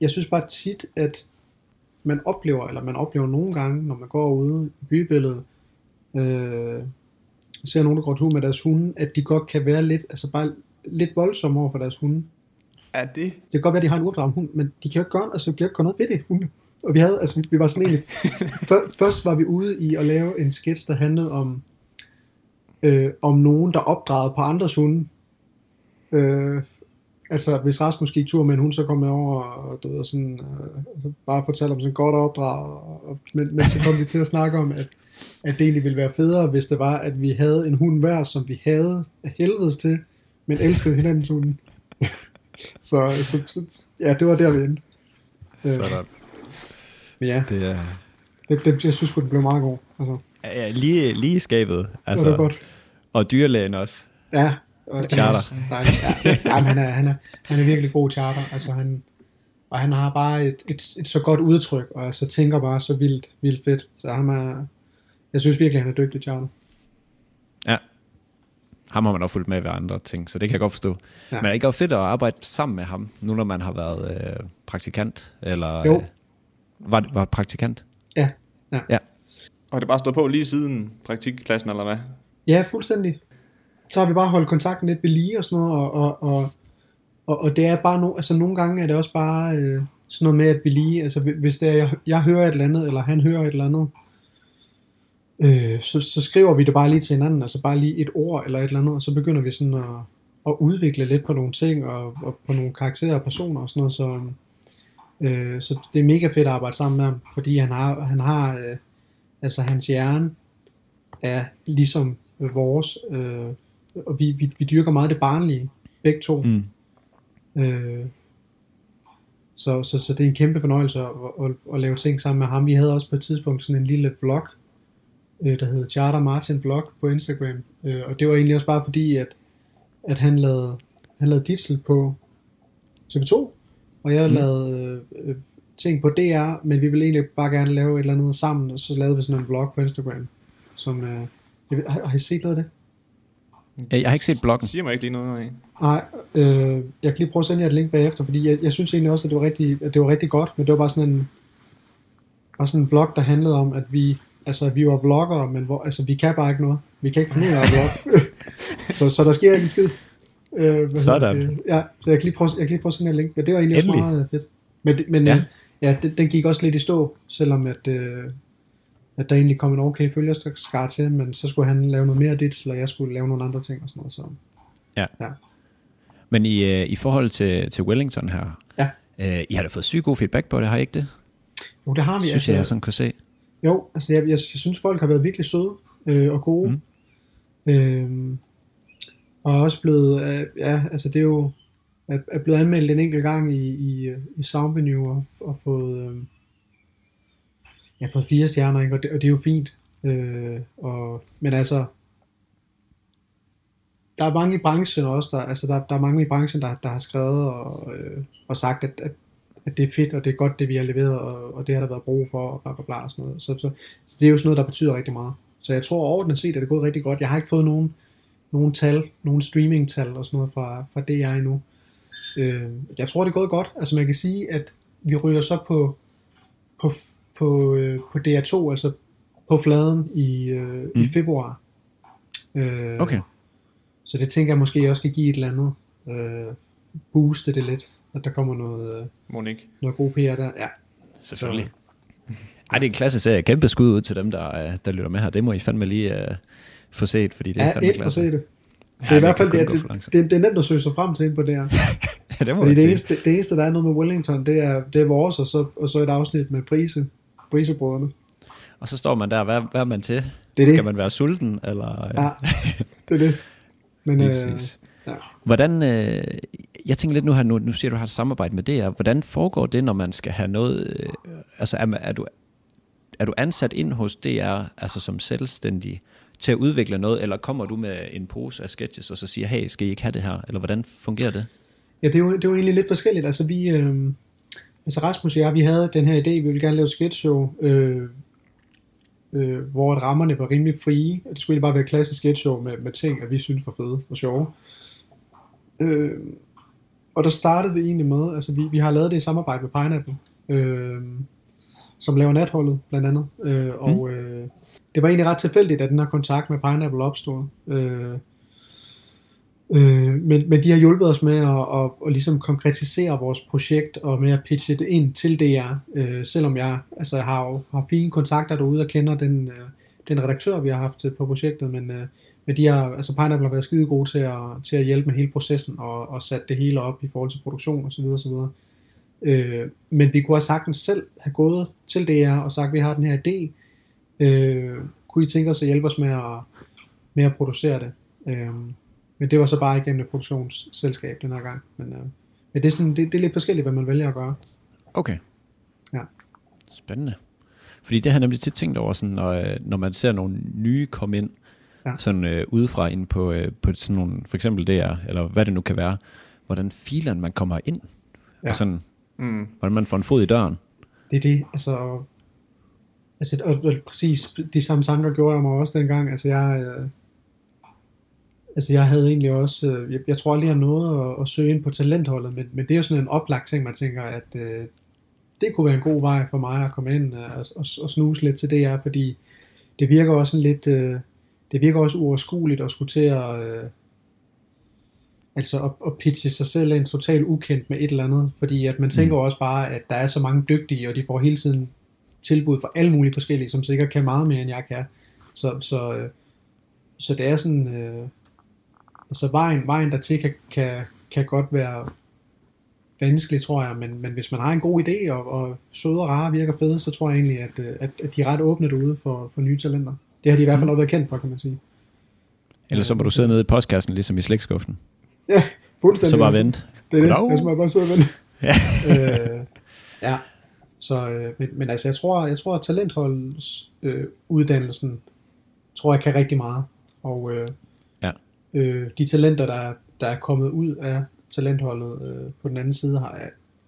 jeg synes bare tit, at man oplever, eller man oplever nogle gange, når man går ude i bybilledet, øh, ser nogen, der går tur med deres hunde, at de godt kan være lidt, altså bare lidt voldsomme over for deres hunde. Er det? Det kan godt være, at de har en uopdraget hund, men de kan jo ikke gøre, altså, de kan ikke gøre noget ved det, hunde. Og vi havde, altså, vi- var sådan egentlig, før, først var vi ude i at lave en sketch, der handlede om, øh, om nogen, der opdragede på andres hunde. Øh, altså, hvis Rasmus gik tur med en hund, så kom jeg over og du ved, sådan, øh, altså, bare fortalte om sådan godt opdrag. Og, men, men så kom vi til at snakke om, at, at det egentlig ville være federe, hvis det var, at vi havde en hund hver, som vi havde af helvedes til, men elskede hinandens hunde. Så, så, så, ja, det var der, vi endte. Sådan. Men ja, Det er det, det, jeg synes det blev meget god. Altså, ja, lige, lige skabet. altså, det var godt. og dyrlægen også. Ja. Og, Charter. Dejligt. Ja. ja han, er, han, er, han er virkelig god charter. Altså, han, og han har bare et, et, et så godt udtryk, og altså tænker bare så vildt, vildt fedt. Så han er, jeg synes virkelig, han er dygtig charter. Ja. Ham har man også fulgt med ved andre ting, så det kan jeg godt forstå. Ja. Ja. Men er det ikke også fedt at arbejde sammen med ham, nu når man har været øh, praktikant? Eller, Jo. Øh, var, var praktikant? Ja. Ja. Og det bare stået på lige siden praktikpladsen, eller hvad? Ja, fuldstændig. Så har vi bare holdt kontakten lidt ved lige og sådan noget, og, og, og, og, og det er bare no, altså nogle gange er det også bare øh, sådan noget med, at vi lige, altså hvi- hvis det er, jeg, jeg hører et eller andet, eller han hører et eller andet, øh, så, så skriver vi det bare lige til hinanden, altså bare lige et ord eller et eller andet, og så begynder vi sådan at, at udvikle lidt på nogle ting, og, og på nogle karakterer og personer og sådan noget, så, øh, så det er mega fedt at arbejde sammen med ham, fordi han har, han har øh, altså hans hjerne er ligesom vores, øh, og vi, vi, vi dyrker meget det barnlige, begge to. Mm. Øh, så, så, så det er en kæmpe fornøjelse at, at, at lave ting sammen med ham. Vi havde også på et tidspunkt sådan en lille vlog, øh, der hed Charter Martin Vlog på Instagram. Øh, og det var egentlig også bare fordi, at, at han lavede, han lavede Ditzel på TV2, og jeg Mm. lavede øh, øh, ting på DR, men vi ville egentlig bare gerne lave et eller andet sammen, og så lavede vi sådan en vlog på Instagram, som... Øh, jeg ved, har, har I set noget af det? Jeg har ikke set bloggen. Det siger mig ikke lige noget af. Nej, øh, jeg kan lige prøve at sende jer et link bagefter, fordi jeg, jeg synes egentlig også, at det var rigtig, at det var rigtig godt, men det var bare sådan en, bare sådan en vlog, der handlede om, at vi, altså, vi var vloggere, men hvor, altså, vi kan bare ikke noget. Vi kan ikke finde ud af at vlogge. så, så der sker ikke en skid. Øh, Sådan. det? Ja, så jeg kan lige prøve, jeg kan lige prøve jer et link, men det var egentlig Endelig. også meget øh, fedt. Men, men Ja. ja, ja den, den gik også lidt i stå, selvom at, øh, at der egentlig kom en okay følgerskar til, men så skulle han lave noget mere af det, eller jeg skulle lave nogle andre ting og sådan noget. Så. Men i, øh, i forhold til, til Wellington her, Ja. øh, I har da fået sygt god feedback på det, har I ikke det? Jo, det har vi. Synes jeg, jeg sådan kunne se. Jo, altså jeg, jeg, jeg synes folk har været virkelig søde øh, og gode. Mm. Øhm, og er også blevet, øh, ja, altså det er jo, er, er blevet anmeldt en enkelt gang i, i, øh, i Soundvenue og, og fået, øh, jeg har fået fire stjerner, ikke? Og, det, og det er jo fint. Øh, og, men altså, der er mange i branchen også, der, altså der, der er mange i branchen, der, der har skrevet og, øh, og sagt, at, at, at det er fedt, og det er godt, det vi har leveret, og, og det har der været brug for, og bla bla bla og sådan noget. Så, så, så det er jo sådan noget, der betyder rigtig meget. Så jeg tror overordnet set, at det er gået rigtig godt. Jeg har ikke fået nogen, nogen tal, nogen streaming-tal og sådan noget fra, fra DR endnu. Øh, jeg tror, det er gået godt. Altså man kan sige, at vi ryger så på, på, på, øh, på DR2, altså på fladen i, øh, mm. i februar. Øh, Okay. så det tænker jeg måske også kan give et eller andet øh, booste det lidt, at der kommer noget, øh, Monik. noget god PR der. Ja, Selvfølgelig. Ej, det er en klasse serie. Kæmpe skud ud til dem, der, øh, der lytter med her. Det må I fandme lige uh, få set, fordi det er ja fandme ind klasse. se det. Det Ja, er i hvert fald det, det, det, det, er nemt at søge sig frem til på det her. Ja, det må Fordi det sige. eneste, det eneste, der er noget med Wellington, det er, det er vores, og så, og så et afsnit med Prise, Prisebrødrene. Og så står man der, hvad, hvad er man til? Det er Skal det. man være sulten? Eller, Ja, det er det. Men, øh, ja. Hvordan, øh, jeg tænker lidt nu her, nu, nu siger du, du har et samarbejde med DR. Hvordan foregår det, når man skal have noget, øh, altså er, er, du, er du ansat ind hos DR, altså som selvstændig, til at udvikle noget, eller kommer du med en pose af sketches, og så siger, hey, skal I ikke have det her? Eller hvordan fungerer det? Ja, det er, jo, det er jo egentlig lidt forskelligt. Altså vi, øh, altså Rasmus og jeg, vi havde den her idé, vi ville gerne lave et sketchshow, øh, øh, hvor at rammerne var rimelig frie. Det skulle egentlig bare være et klassisk sketchshow med, med ting, at vi synes var fede og sjove. Øh, og der startede vi egentlig med, altså vi, vi har lavet det i samarbejde med Pineapple, øh, som laver natholdet blandt andet. Øh, og øh, det var egentlig ret tilfældigt, at den her kontakt med Pineapple opstod. Øh, Øh, men, men de har hjulpet os med at, at, at ligesom konkretisere vores projekt og med at pitche det ind til DR, øh, selvom jeg altså, har har fine kontakter derude og kender den, øh, den redaktør, vi har haft på projektet, men, øh, men de har, altså Pineapple har været skide gode til at, til at hjælpe med hele processen og, og sat det hele op i forhold til produktion osv. osv. Øh, men vi kunne have sagtens selv have gået til DR og sagt, at vi har den her idé. Øh, kunne I tænke os at hjælpe os med at, med at producere det? Øh, men det var så bare igennem et produktionsselskab den her gang. Men, øh, men det, er sådan, det, det er lidt forskelligt, hvad man vælger at gøre. Okay. Spændende. Fordi det har jeg nemlig tit tænkt over, sådan, når, øh, når man ser nogle nye komme ind, Ja. Ja. sådan øh, udefra ind på, øh, på sådan nogle, for eksempel DR, eller hvad det nu kan være, hvordan filen man kommer ind, Ja. og sådan, Mm. hvordan man får en fod i døren. Det er det, altså... Altså, og, og præcis de samme tanker gjorde jeg mig også dengang. Altså, jeg... Øh, altså, jeg havde egentlig også... Øh, jeg, jeg tror aldrig, jeg har nået at, at søge ind på talentholdet, men, men det er jo sådan en oplagt ting, man tænker, at øh, det kunne være en god vej for mig at komme ind øh, og, og, og snuse lidt til det her, fordi det virker også sådan lidt... Øh, det virker også uoverskueligt at skulle til at... Øh, altså at, at pitche sig selv ind totalt ukendt med et eller andet, fordi at man tænker mm. også bare, at der er så mange dygtige, og de får hele tiden tilbud for alle mulige forskellige, som sikkert kan meget mere, end jeg kan. Så, så, øh, så det er sådan, øh, altså vejen, vejen dertil kan, kan, kan godt være vanskelig, tror jeg, men, men hvis man har en god idé, og, og søde og rare virker fede, så tror jeg egentlig, at, øh, at, at de er ret åbne derude for, for nye talenter. Det har de i hvert fald også været kendt for, kan man sige. Ellers så må du sidde nede i postkassen, ligesom i slægtskuffen. Ja, fuldstændig. Så bare vent. Det er det. Goddag. Jeg må bare sidde og vente. Ja. øh, ja. Så, øh, men, men altså, jeg tror, jeg tror at talentholds øh, uddannelsen, tror jeg kan rigtig meget. Og øh, Ja. øh, de talenter, der, er- der er kommet ud af talentholdet øh, på den anden side, har,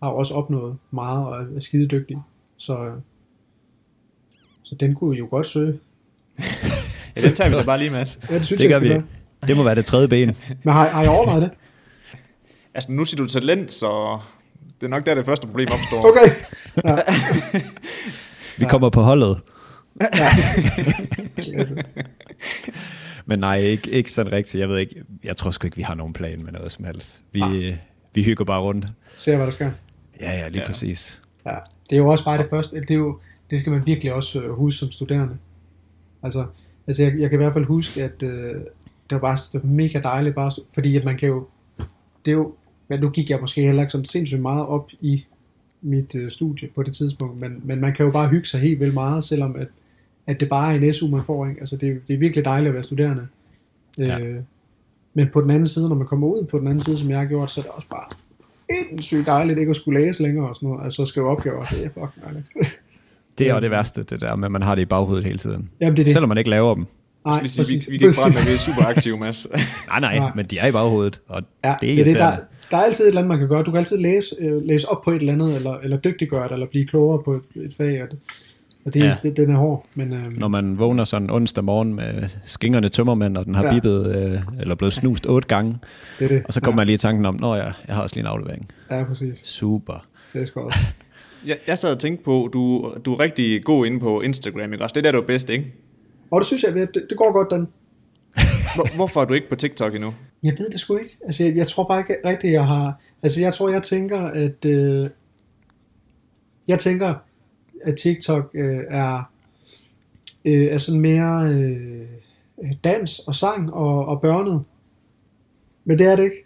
har også opnået meget og er skide dygtige. Så, øh, så den kunne jo godt søge. Ja, den tager vi da bare lige, Mads. Ja, det synes Det jeg, gør vi. gøre. Det må være det tredje ben. Men har, har I overvejet det? Altså, nu siger du talent, så det er nok der, det første problem opstår. Okay. Ja. Vi kommer på holdet. Men nej, ikke, ikke sådan rigtigt. Jeg ved ikke, jeg tror sgu ikke, vi har nogen plan med noget som helst. Vi, Ah. vi hygger bare rundt. Se, hvad der sker. Ja, ja, lige Ja. ja. præcis. Ja, det er jo også bare det første, det, er jo, det skal man virkelig også øh, huske som studerende. Altså, altså jeg, jeg kan i hvert fald huske, at øh, det var bare det var mega dejligt, bare, fordi at man kan jo, det er jo, men nu gik jeg måske heller ikke sådan sindssygt meget op i mit øh, studie på det tidspunkt, men, men man kan jo bare hygge sig helt vildt meget, selvom at, at det bare er en SU, man får. Ikke? Altså, det, er- det er virkelig dejligt at være studerende. Ja. Øh, men på den anden side, når man kommer ud på den anden side, som jeg har gjort, så er det også bare sindssygt dejligt ikke at skulle læse længere og sådan noget. Altså skrive opgaver, det er fucking dejligt. Det er jo det værste, det der med, at man har det i baghovedet hele tiden. Jamen det er det. Selvom man ikke laver dem. Nej, Vi, sige, vi, vi gik frem med, at vi er super aktive, Mads. Nej, nej, Nej. men de er i baghovedet, og Ja, det er det, det, der, irriterende. der er altid et eller andet, man kan gøre. Du kan altid læse, øh, læse op på et eller andet, eller, eller dygtiggøre det, eller blive klogere på et, et fag, og det, og det, ja. Det, den er hård. Men, øh, Når man vågner sådan onsdag morgen med skingerne tømmermænd, og den har Ja. ja. bippet, øh, eller blevet snust otte gange, det er det. og så kommer ja, man lige i tanken om, nå ja, jeg har også lige en aflevering. Ja, præcis. Super. Det er sgu også. Jeg, jeg sad og tænkte på, du, du er rigtig god inde på Instagram, ikke også? Det er der, du er bedst, ikke? Og det synes jeg, det, det går godt, den. Hvor, hvorfor er du ikke på TikTok endnu? Jeg ved det sgu ikke. Altså, jeg, jeg tror bare ikke rigtigt, jeg har... Altså, jeg tror, jeg tænker, at... Øh, jeg tænker, at TikTok øh, er, øh, er sådan mere øh, dans og sang og, og børnet. Men det er det ikke,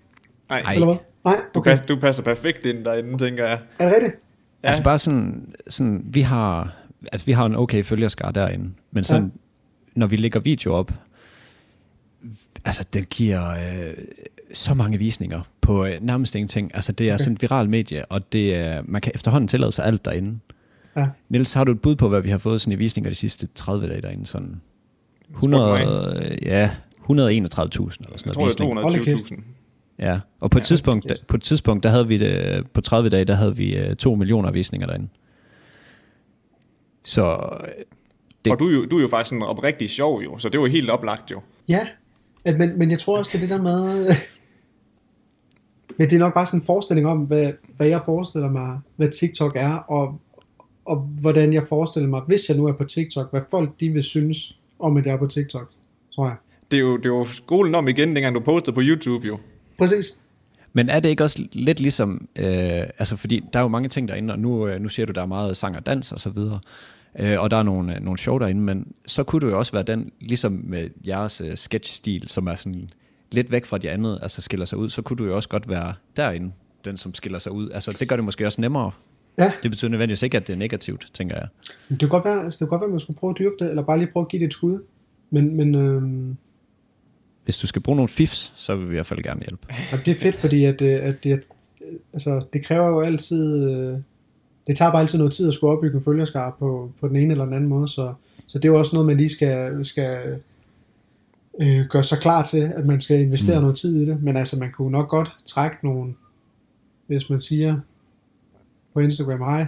Nej, Ej. eller hvad? Nej, du, okay. passer, du passer perfekt ind derinde, tænker jeg. Er det rigtigt? Ja. Altså bare sådan, sådan, vi har, altså vi har en okay følgerskar derinde, men sådan, ja. når vi lægger video op, altså den giver øh, så mange visninger på øh, nærmest ingenting. Altså det er Okay. sådan et viralt medie, og det er, man kan efterhånden tillade sig alt derinde. Ja. Niels, har du et bud på, hvad vi har fået sådan i visninger de sidste 30 dage derinde? Sådan Spurgte mig 100, ja, 131.000 eller sådan Jeg noget tror, det er visning. 220.000. Ja, og på et, Ja, tidspunkt, der, på et tidspunkt, der havde vi det, på 30 dage, der havde vi øh, 2 millioner visninger derinde. Så øh, Det- Og du er, jo, du er jo faktisk en oprigtig sjov, jo, så det var helt oplagt, jo. Ja, at, men, men jeg tror også, det er det der med... men det er nok bare sådan en forestilling om, hvad, hvad jeg forestiller mig, hvad TikTok er, og, og hvordan jeg forestiller mig, hvis jeg nu er på TikTok, hvad folk de vil synes om, at jeg er på TikTok, tror jeg. Det er jo, det er jo skolen om igen, dengang du postede på YouTube, jo. Præcis. Men er det ikke også lidt ligesom, øh, altså fordi der er jo mange ting derinde, og nu, øh, nu siger du, der er meget sang og dans og så videre, øh, og der er nogle, øh, nogle show derinde, men så kunne du jo også være den, ligesom med jeres øh, sketch-stil, som er sådan lidt væk fra de andet, altså skiller sig ud, så kunne du jo også godt være derinde, den som skiller sig ud. Altså det gør det måske også nemmere. Ja, Det betyder nødvendigvis ikke, at det er negativt, tænker jeg. det kan godt være, altså, det kan godt være, at man skulle prøve at dyrke det, eller bare lige prøve at give det et skud. Men, men øhm, Hvis du skal bruge nogle fifs, så vil vi i hvert fald gerne hjælpe. og det er fedt, fordi at, øh, at det, altså, det kræver jo altid, øh, det det tager bare altid noget tid at skulle opbygge en følgerskar på, på den ene eller den anden måde, så, så det er jo også noget, man lige skal, skal øh, gøre sig klar til, at man skal investere mm. noget tid i det. Men altså, man kunne nok godt trække nogle, hvis man siger på Instagram, hej,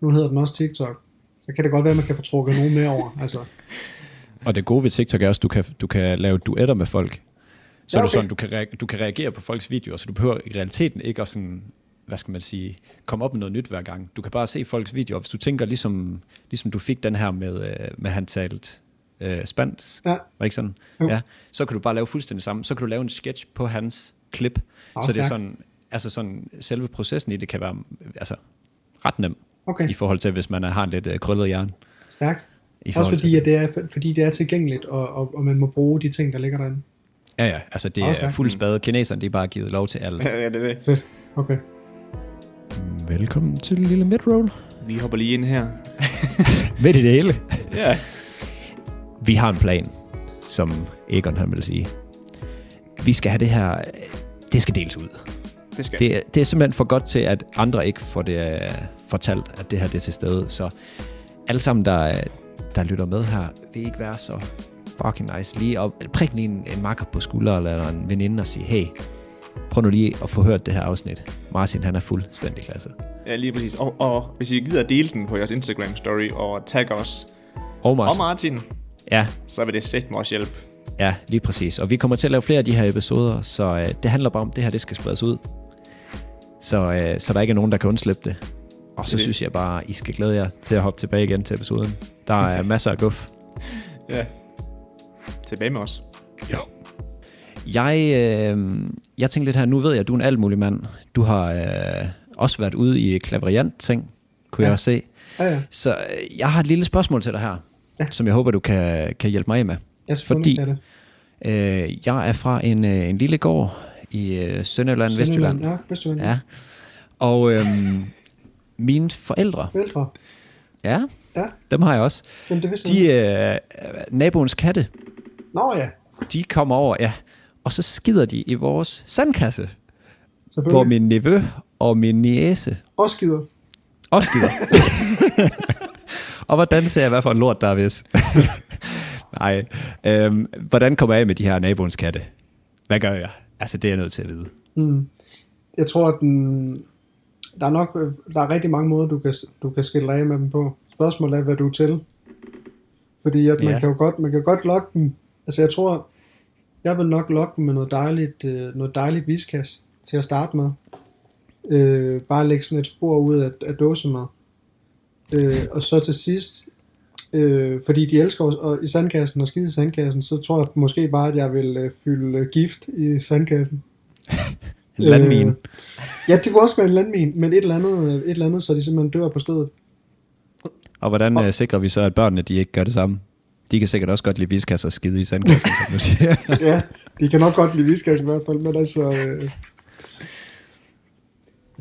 nu hedder den også TikTok, så kan det godt være, at man kan få trukket nogen med over. Altså, Og det gode ved TikTok er også, at du kan, du kan lave duetter med folk. Så Ja, okay. okay. du, sådan, du, kan reagere, du kan reagere på folks videoer, så du behøver i realiteten ikke at sådan, hvad skal man sige, komme op med noget nyt hver gang. Du kan bare se folks videoer. Hvis du tænker, ligesom, ligesom du fik den her med, øh, med han talt øh, spansk, Ja. var det ikke sådan? Jo. Ja. Så kan du bare lave fuldstændig samme. Så kan du lave en sketch på hans klip. Så det er sådan, altså sådan, selve processen i det kan være altså, ret nem, okay, i forhold til, hvis man er- har en lidt øh, krøllet hjerne. stærkt. I Også fordi, til at det er, fordi det er tilgængeligt, og, og, og man må bruge de ting, der ligger derinde. Ja, ja, altså det Også er fuld spade. Kineserne, de er bare givet lov til alt. ja, det er det. Okay. Velkommen til lille midroll. Vi hopper lige ind her. Midt i det hele. Ja. Vi har en plan, som Egon han vil sige. Vi skal have det her, det skal deles ud. Det skal Det, er- det er simpelthen for godt til, at andre ikke får det øh, fortalt, at det her det er til stede. Så alle sammen, der, der lytter med her, vil ikke være så fucking nice. Lige op, prik lige en, en makker på skulderen eller en veninde og sige, hey, prøv nu lige at få hørt det her afsnit. Martin, han er fuldstændig klasse. Ja, lige præcis. Og, og hvis I gider at dele den på jeres Instagram story og tag os Og og Martin. Martin, Ja, så vil det sætte også hjælpe. Ja, lige præcis. Og vi kommer til at lave flere af de her episoder, så øh, det handler bare om, at det her det skal spredes ud. Så, øh, så der ikke er nogen, der kan undslippe det. Og så Det synes jeg bare, I skal glæde jer til at hoppe tilbage igen til episoden. Der er masser af guf. Ja. Tilbage med os. Jeg, øh, jeg tænkte lidt her, nu ved jeg, at du er en alt mulig mand. Du har øh, også været ude i klaverjant ting, kunne ja. Jeg også se. Ja, ja. Så øh, jeg har et lille spørgsmål til dig her, Ja. som jeg håber, du kan, kan hjælpe mig med. Jeg Fordi- det. Øh, jeg er fra en, øh, en lille gård i øh, Sønderjylland, Vestjylland. Ja, Vestjylland. Ja. Og øhm, mine forældre, Forældre. ja, Ja. dem har jeg også. Jamen, det vidste De, jeg. øh, naboens katte, Nå ja, de kommer over, ja, og så skider de i vores sandkasse, hvor min nevø og min niece Og skider. også skider. og hvordan ser jeg, hvad for en lort der er hvis? Nej. Øhm, hvordan kommer jeg af med de her naboens katte? Hvad gør jeg? Altså, det er jeg nødt til at vide. Mm. Jeg tror, at den, der er nok der er rigtig mange måder, du kan, du kan skille af med dem på. Spørgsmålet er, hvad du er til. Fordi at man, Ja. kan jo godt, man kan godt lokke dem. Altså jeg tror, jeg vil nok lokke dem med noget dejligt, øh, noget dejligt viskas til at starte med. Øh, bare lægge sådan et spor ud af, af dåsemad. Øh, og så til sidst, øh, fordi de elsker og i sandkassen og skide i sandkassen, så tror jeg måske bare, at jeg vil øh, fylde øh, gift i sandkassen. En landmine. Øh, ja, det kunne også være en landmin, men et eller andet, et eller andet så de simpelthen dør på stedet. Og hvordan øh, sikrer vi så, at børnene de ikke gør det samme? De kan sikkert også godt lide viskasser og skide i sandkassen, som du siger. ja, de kan nok godt lide viskas i hvert fald, men altså... Øh,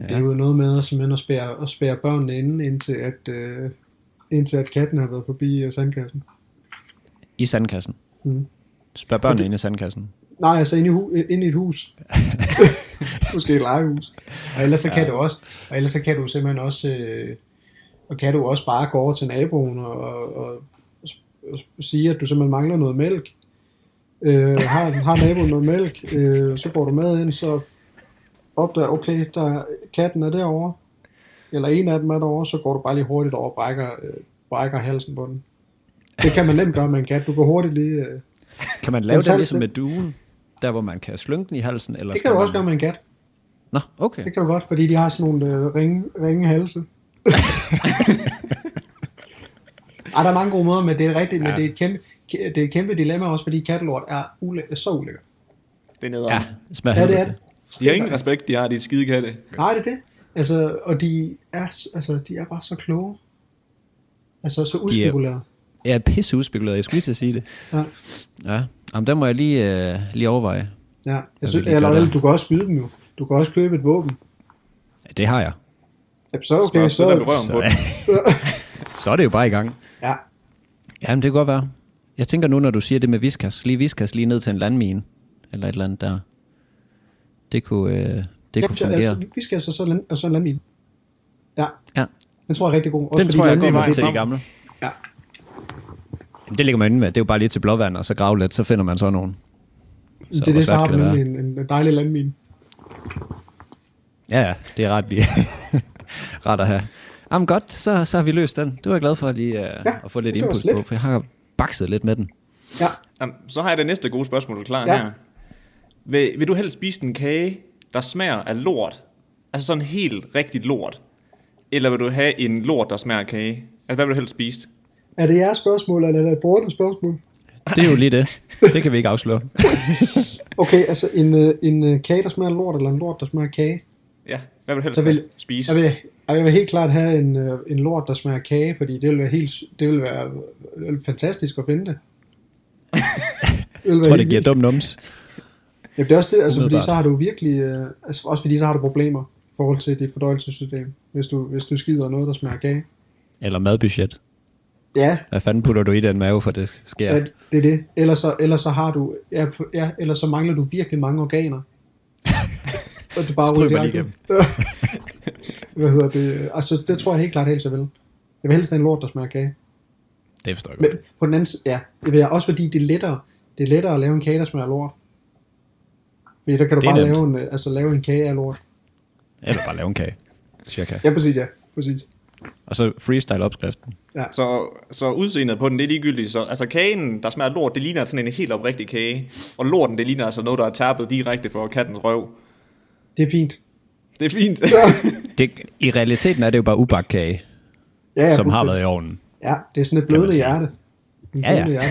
ja. Det er jo noget med at, simpelthen at spære, at spære børnene inde, indtil at, øh, indtil at katten har været forbi øh, sandkassen. I sandkassen. Mm. Spørg børnene inde i sandkassen. Nej, altså inde i, hu- inde i et hus. Måske et legehus. Og ellers så kan Ja. du også, og ellers så kan du simpelthen også, øh, og kan du også bare gå over til naboen og, og, og, og sige, at du simpelthen mangler noget mælk. Øh, har, har naboen noget mælk, øh, så går du med ind, så opdager, okay, der, katten er derovre, eller en af dem er derovre, så går du bare lige hurtigt over og brækker, øh, brækker halsen på den. Det kan man nemt gøre med en kat. Du går hurtigt lige... Øh, Kan man lave det ligesom med duen? Der, hvor man kan slynge den i halsen? Eller det skal kan du man... også gøre med en kat. Nå, okay. Det kan du godt, fordi de har sådan nogle øh, ringe, ringe halse. Ej, der er mange gode måder, men det er rigtigt, ja. men det er, et kæmpe, det er et kæmpe dilemma også, fordi kattelort er ule- så ulækkert. Det er nede Ja, smager Ja, det er det. De har ingen respekt, de har, de skide katte. Nej, det er det. Altså, og de er, altså, de er bare så kloge. Altså, så udspekuleret. Jeg er pisse udspekuleret, jeg skulle lige til at sige det. Ja. Ja, Jamen, der må jeg lige, øh, lige overveje. Ja, jeg synes, lige eller, du kan også skyde dem jo. Du kan også købe et våben. Det har jeg. Ja, så okay, så, så, så... den. Så er det jo bare i gang. Ja, Jamen, det kan godt være. Jeg tænker nu, når du siger det med viskas, lige viskas lige ned til en landmine, eller et eller andet der. Det kunne, øh, det ja, kunne så- fungere. altså, vi skal altså så, land, og så en landmine. Ja. Ja. Den tror jeg er rigtig god. Også Den fordi tror jeg går er meget til de det- gamle. Det ligger man inde med. Det er jo bare lige til blåvand, og så grave lidt, så finder man så nogen. Det er det, så har nemlig en, en dejlig landmine. Ja, ja, det er ret lige ret at have. Jamen godt, så, så har vi løst den. Det var jeg glad for lige uh, ja, at få lidt input på, for jeg har bakset lidt med den. Ja, Jamen, så har jeg det næste gode spørgsmål, du klar Ja. her. Vil, vil du helst spise en kage, der smager af lort? Altså sådan helt rigtig lort? Eller vil du have en lort, der smager af kage? Altså, hvad vil du helst spise? Er det jeres spørgsmål, eller er det et borgernes spørgsmål? Det er jo lige det. Det kan vi ikke afsløre. Okay, altså en, øh, en øh, kage, der smager lort, eller en lort, der smager kage. Ja, hvad vil du helst Så vil- spise? Jeg vil, jeg vil helt klart have en, øh, en lort, der smager kage, fordi det vil være, helt, det vil være fantastisk at finde det. det Jeg tror, det giver dum nums. Ja, det er også det, altså, fordi så har du virkelig, øh, altså, også fordi så har du problemer i forhold til dit fordøjelsessystem, hvis du, hvis du skider noget, der smager kage. Eller madbudget. Ja, Hvad fanden putter du i den mave, for det sker? ja. det er det. Ellers så, ellers så har du, ja, ja, ellers så mangler du virkelig mange organer. Og det bare Stryber lige direkte. Hvad hedder det? Altså, det tror jeg helt klart helt så vel. Jeg vil helst have en lort, der smager kage. Det forstår jeg Men godt. på den anden side, ja, det vil jeg også fordi det er lettere, det er lettere at lave en kage, der smager lort. Fordi der kan du bare nemt. lave en, øh, altså, lave en kage af lort. Eller bare lave en kage. Cirka. Ja, præcis, ja. Præcis. Og så freestyle opskriften. Så, så udseendet på den, det er ligegyldigt. Så, altså kagen, der smager lort, det ligner sådan en helt oprigtig kage. Og lorten, det ligner altså noget, der er tærpet direkte for kattens røv. Det er fint. Det er fint. Det, I realiteten er det jo bare ubagt kage, Ja, ja, som har været i ovnen. Ja, det er sådan et blødende hjerte. En Ja, ja. hjerte.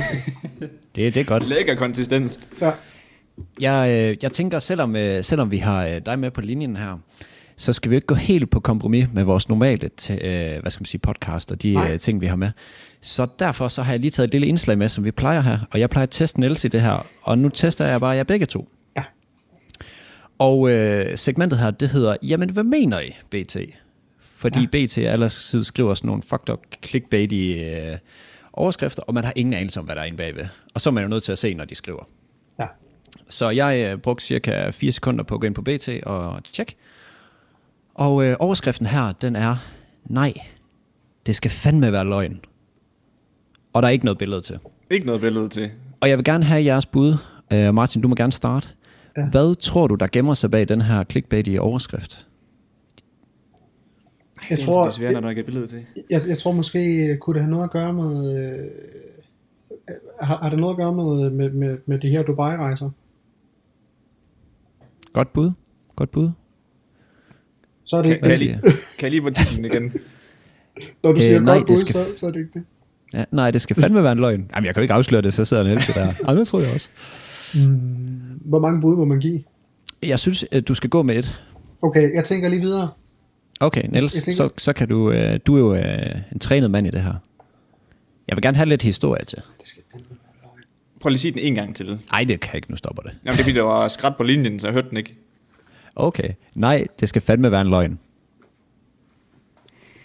Det, det er godt. Lækker konsistens. Ja. Jeg, øh, jeg tænker, selvom, øh, selvom vi har øh, dig med på linjen her, så skal vi ikke gå helt på kompromis med vores normale øh, hvad skal man sige, podcast og de Nej. øh, ting, vi har med. Så derfor så har jeg lige taget et lille indslag med, som vi plejer her. Og jeg plejer at teste Niels i det her. Og nu tester jeg bare jer begge to. Ja. Og øh, segmentet her, det hedder, jamen hvad mener I, BT? Fordi ja. BT ellers skriver sådan nogle fucked up clickbaity øh, overskrifter, og man har ingen anelse om, hvad der er inde bagved. Og så er man jo nødt til at se, når de skriver. ja. Så jeg øh, brugte cirka 4 sekunder på at gå ind på BT og tjekke. Og øh, overskriften her, den er, nej, det skal fandme være løgn. Og der er ikke noget billede til. Ikke noget billede til. Og jeg vil gerne have jeres bud. Øh, Martin, du må gerne starte. Ja. Hvad tror du, der gemmer sig bag den her clickbait i overskrift? Jeg det er tror, det er svært, når der ikke er billede til. jeg, jeg tror måske, kunne det have noget at gøre med... Øh, har, har det noget at gøre med, med, med, med de her Dubai-rejser? Godt bud. Godt bud. Så er det Kan, ikke kan, kan jeg lige få titlen igen? Når du Øh, siger nej, godt det bud, skal- så, så er det ikke det. Ja, nej, det skal fandme være en løgn. Jamen, jeg kan jo ikke afsløre det, så sidder Niels der. Jamen, det tror jeg også. Mm, hvor mange bud må man give? Jeg synes, at du skal gå med et. Okay, jeg tænker lige videre. Okay, Niels, tænker- så, så kan du... Øh, du er jo øh, en trænet mand i det her. Jeg vil gerne have lidt historie til. Det skal. Prøv lige at sige den en gang til. Nej, det kan jeg ikke. Nu stopper det. Jamen, det er fordi, der var skræt på linjen, så jeg hørte den ikke. Okay. Nej, det skal fandme være en løgn.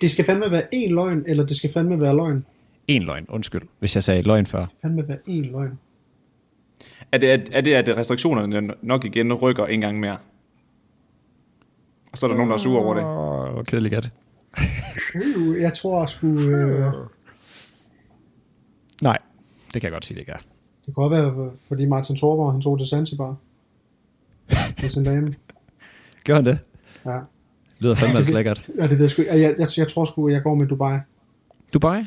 Det skal fandme være én løgn, eller det skal fandme være løgn. En løgn, undskyld, hvis jeg sagde løgn før. Fandme være én løgn. Er det, er, er det, at restriktionerne nok igen rykker en gang mere? Og så er der nogen, der er sure over det. Åh, hvor kedeligt er det. Jeg tror sgu... Øh, Nej, det kan jeg godt sige, det ikke er. det kunne godt være, fordi Martin Thorborg, han tog til Zanzibar. Med sin dame. Gør han det? Ja. Lyder fandme altså lækkert. ja, det ved jeg sgu ikke. Jeg, jeg, jeg tror sgu, jeg går med Dubai. Dubai?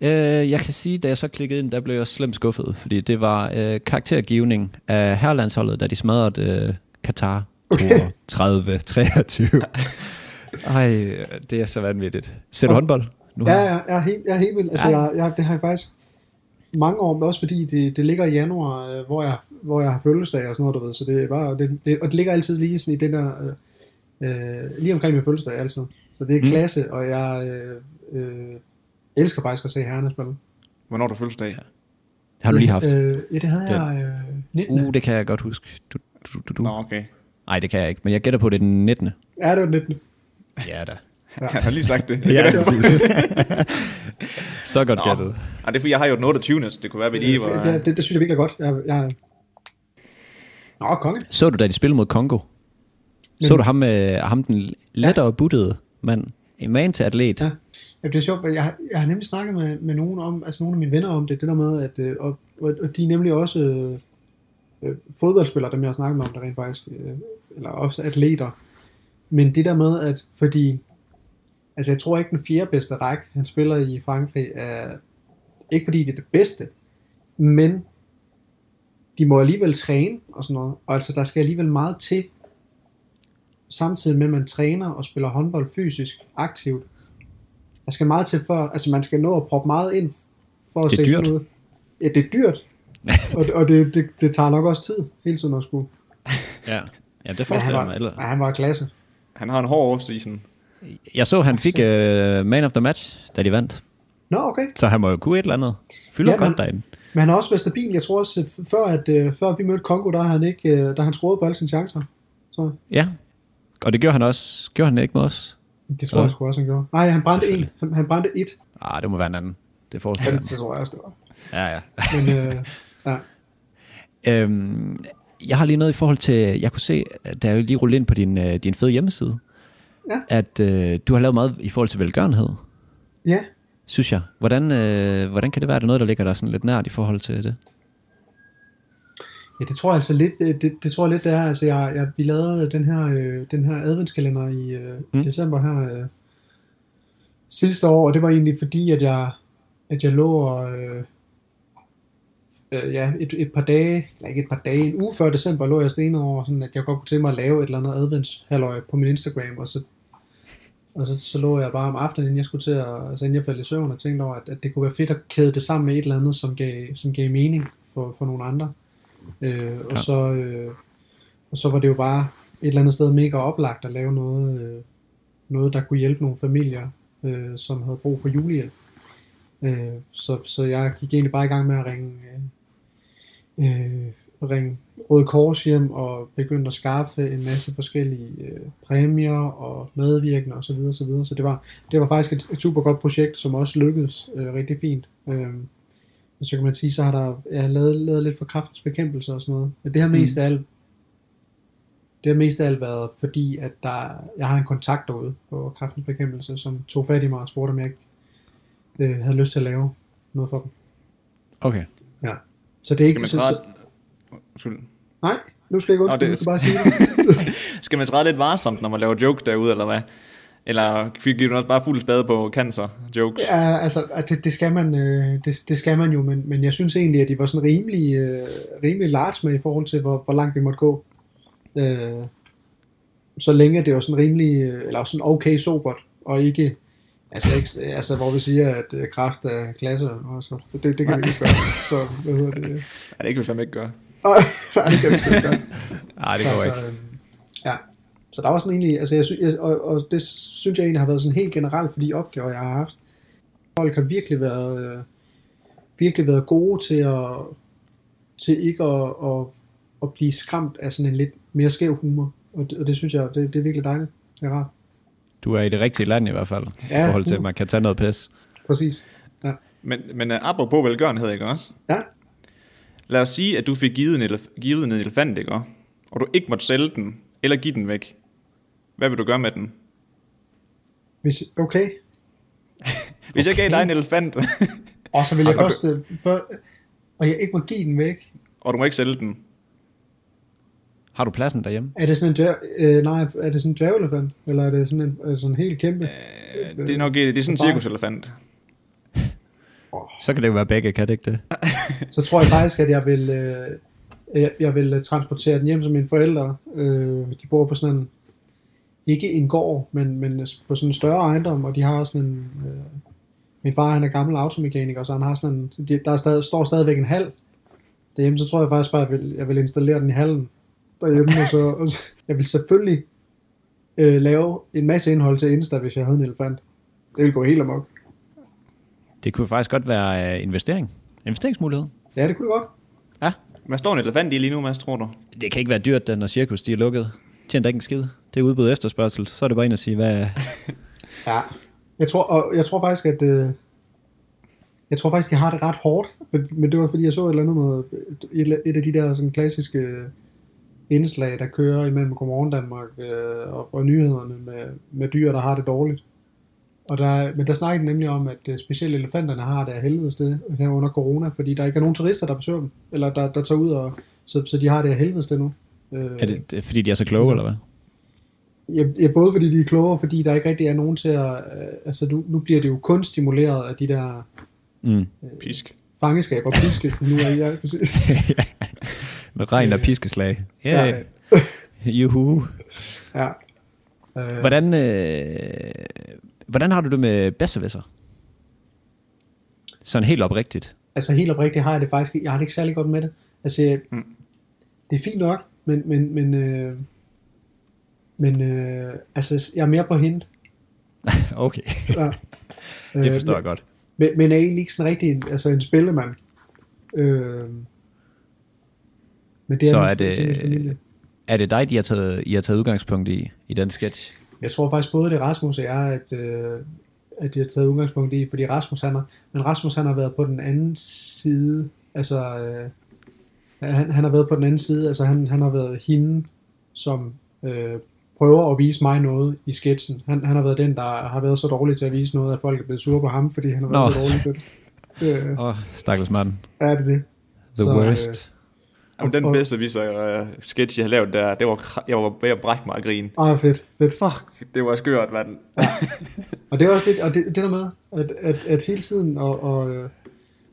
Øh, jeg kan sige, da jeg så klikkede ind, der blev jeg slemt skuffet, fordi det var øh, karaktergivning af herrelandsholdet, da de smadrede øh, Katar Okay. 30 23 Ej, det er så vanvittigt. Ser du Og- håndbold? Nu Ja, ja, jeg er helt, jeg er helt vildt. Altså, Ja. jeg, jeg, det har jeg faktisk mange år, men også fordi det, det ligger i januar, øh, hvor jeg, hvor jeg har fødselsdag og sådan noget, du ved. Så det er bare, det, det, og det ligger altid lige sådan i den der, øh, øh, lige omkring min fødselsdag altid. Så det er Mm. klasse, og jeg øh, øh, elsker faktisk at se herrerne spille. Hvornår er du fødselsdag? Har du lige haft? Øh, ja, det havde Den. jeg øh, 19. Uh, det kan jeg godt huske. Du, du, du, du. Nå, okay. Nej, det kan jeg ikke, men jeg gætter på, det er den 19. Ja, det var 19. Ja da. Jeg har lige sagt det. Ja, præcis. så godt Nå. gættet. Ej, det er fordi, jeg har jo den 28. Så det kunne være, at vi lige var... Ja, det, det, synes jeg virkelig godt. Jeg, jeg, Nå, konge. Så du, da de spillede mod Kongo? Så Men- du ham, med, ham den lettere ja. buttede mand? En man til atlet? Ja. Ja, det er sjovt, jeg, har- jeg har nemlig snakket med, med nogen om, altså nogle af mine venner om det, det der med, at, øh, og, og, de er nemlig også øh, øh, fodboldspillere, dem jeg har snakket med om det rent faktisk, øh, eller også atleter. Men det der med, at fordi, altså jeg tror ikke den fjerde bedste række, han spiller i Frankrig, er ikke fordi det er det bedste, men de må alligevel træne og sådan noget, og altså der skal alligevel meget til, samtidig med at man træner og spiller håndbold fysisk aktivt, der skal meget til for, altså man skal nå at proppe meget ind for at Det er se dyrt. ud. Ja, det er dyrt. og og det, det, det, tager nok også tid, hele tiden at skulle. Ja, ja det forestiller jeg mig. Eller. ja, han var klasse. Han har en hård off-season. Jeg så, han fik uh, man of the match, da de vandt. Nå, okay. Så han må jo kunne et eller andet. Fylder Ja, ja, godt derinde. Men han har også været stabil. Jeg tror også, at før, at, øh, før vi mødte Kongo, der har han ikke, øh, der han scoret på alle sine chancer. Så Ja. Og det gjorde han også. Gjorde han ikke med os? det tror Ja. jeg sgu også, han gjorde. Nej, han brændte en. Han, han brændte et. Ah, det må være en anden. Det Ja, forestiller det, jeg det tror jeg også, det var. Ja, ja. Men øh, ja. Øhm, jeg har lige noget i forhold til, jeg kunne se, der er jo lige rullet ind på din, øh, din fede hjemmeside, Ja. at øh, du har lavet meget i forhold til velgørenhed, ja, synes jeg. Hvordan, øh, hvordan kan det være, at det er noget, der ligger der sådan lidt nært i forhold til det? Ja, det tror jeg altså lidt, øh, det, det tror jeg lidt, det er. Altså, jeg, jeg, vi lavede den her, øh, den her adventskalender i øh, Mm. mm. december her øh, sidste år, og det var egentlig fordi, at jeg, at jeg lå og, øh, øh, ja, et, et par dage, eller ikke et par dage, en uge før december, lå jeg stenet over, sådan at jeg godt kunne tænke mig at lave et eller andet adventshalløj på min Instagram, og så og så, så lå jeg bare om aftenen, inden jeg skulle til at, altså inden jeg faldt i søvn, og tænkte over, at, at det kunne være fedt at kæde det sammen med et eller andet, som gav, som gav mening for, for nogle andre. Øh, og, Ja. så, øh, og så var det jo bare et eller andet sted mega oplagt at lave noget, øh, noget der kunne hjælpe nogle familier, øh, som havde brug for julehjælp. Øh, så, så jeg gik egentlig bare i gang med at ringe, øh, øh, ringe Røde Kors hjem og begyndte at skaffe en masse forskellige øh, præmier og medvirkende osv. Så, videre, så, videre. så det var, det var faktisk et, et super godt projekt, som også lykkedes øh, rigtig fint. Øh, og så kan man sige, så har der jeg har lavet, lavet lidt for kraftens bekæmpelse og sådan noget. Men det har mest af alt det har mest af alt været fordi, at der, jeg har en kontakt derude på kraftens bekæmpelse, som tog fat i mig og spurgte, om jeg ikke øh, havde lyst til at lave noget for dem. Okay. Ja. Så det er Skal ikke... man så, Undskyld. nej, nu skal jeg ikke Nå, det- du skal bare sige det. Skal man træde lidt varsomt, når man laver jokes derude, eller hvad? Eller giver du også bare fuld spade på cancer jokes? Ja, altså, det, det, skal man, øh, det, det skal man jo, men, men jeg synes egentlig, at de var sådan rimelig, øh, rimelig large med i forhold til, hvor, hvor langt vi måtte gå. Øh, så længe det var sådan rimelig, øh, eller sådan okay sobert, og ikke, altså, ikke, altså hvor vi siger, at kraft er klasse, og så, det, det kan vi ikke gøre. Så, hvad hedder det? Ja, det kan vi fandme ikke gøre. Nej, det kan vi sgu ikke gøre. Nej, det så, går så, ikke. øhm, ja. Så der var sådan egentlig, altså jeg, sy- og, og det synes jeg egentlig har været sådan helt generelt for de opgaver, jeg har haft. Folk har virkelig været, øh, virkelig været gode til at, til ikke at, at, at blive skræmt af sådan en lidt mere skæv humor. Og det, og det synes jeg, det, det er virkelig dejligt. Det er rart. Du er i det rigtige land i hvert fald, Ja, i forhold til, at man kan tage noget pis. Præcis. Ja. Men, men uh, apropos velgørenhed, ikke også? Ja. Lad os sige, at du fik givet en, elef- givet en elefant, ikke? Og du ikke måtte sælge den, eller give den væk. Hvad vil du gøre med den? Hvis, okay. Hvis jeg gav Okay. dig en elefant, Og så vil jeg Og du- først, øh, for, og jeg ikke må give den væk. og du må ikke sælge den, Har du pladsen derhjemme? Er det sådan en dværg, øh, nej, er det sådan en dværgelefant? Eller er det sådan en, øh, sådan en helt kæmpe? øh, det er nok det er sådan en Bare- så kan det jo være begge, kan det ikke det? så tror jeg faktisk, at jeg vil, øh, jeg, jeg vil øh, transportere den hjem til mine forældre. Øh, de bor på sådan en, ikke en gård, men, men øh, på sådan en større ejendom, og de har sådan en, øh, min far han er gammel automekaniker, så han har sådan en, de, der er stadig, står stadigvæk en hal derhjemme, så tror jeg faktisk bare, at jeg vil, jeg vil installere den i hallen derhjemme, og så, og så jeg vil selvfølgelig øh, lave en masse indhold til Insta, hvis jeg havde en elefant. Det vil gå helt amok. Det kunne faktisk godt være uh, investering. Investeringsmulighed. Ja, det kunne det godt. Ja. Hvad står en elefant i lige nu, Mads, tror du? Det kan ikke være dyrt, da, når cirkus de er lukket. Tjener ikke en skid. Det er udbud efterspørgsel. Så er det bare ind at sige, hvad... Ja. Jeg tror, og jeg tror faktisk, at øh, jeg tror faktisk, de har det ret hårdt, men, men det var fordi, jeg så et eller andet med et, et af de der sådan klassiske indslag, der kører imellem Godmorgen Danmark øh, og, og nyhederne med, med dyr, der har det dårligt. Og der, men der snakker de nemlig om, at øh, specielt elefanterne har det af helvede sted her under corona, fordi der ikke er nogen turister, der besøger dem, eller der, der tager ud, og, så, så de har det af helvede sted nu. Øh, Er det, det er, fordi de er så kloge, eller hvad? Ja, ja, både fordi de er klogere, fordi der ikke rigtig er nogen til at... Øh, altså, nu, nu bliver det jo kun stimuleret af de der Mm. Pisk. fangeskaber og piske. nu er jeg præcis. Med regn og piskeslag. Ja. Yeah. Juhu. Ja. Øh, Hvordan, øh, hvordan har du det med bedstevæsser? Sådan helt oprigtigt. altså helt oprigtigt har jeg det faktisk... Jeg har det ikke særlig godt med det. Altså, Mm. det er fint nok, men... men, men øh, men øh, altså, jeg er mere på hint. Okay, Ja. det forstår Øh, jeg godt. Men, men er egentlig ikke sådan rigtig en, altså en spillemand. Øh, men det Så min- er det-. Er det dig, de har taget, I har taget udgangspunkt i, i den sketch? Jeg tror faktisk både det Rasmus og jeg, at, øh, at de har taget udgangspunkt i, fordi Rasmus han har, men Rasmus han har været på den anden side, altså øh, han, han har været på den anden side, altså han, han har været hende, som øh, prøver at vise mig noget i sketchen. Han, han har været den, der har været så dårlig til at vise noget, at folk er blevet sure på ham, fordi han har været Nå. så dårlig til det. Øh, Åh, oh, stakkels mand. er det det? The Så, worst. Jamen, den og- bedste viser uh, sketch, jeg har lavet der, det var, jeg var ved at brække mig af grin. Ah, fedt, fedt. Fuck, det var skørt, mand. Og det er også det, og det, det der med, at, at, at hele tiden, og, og, øh,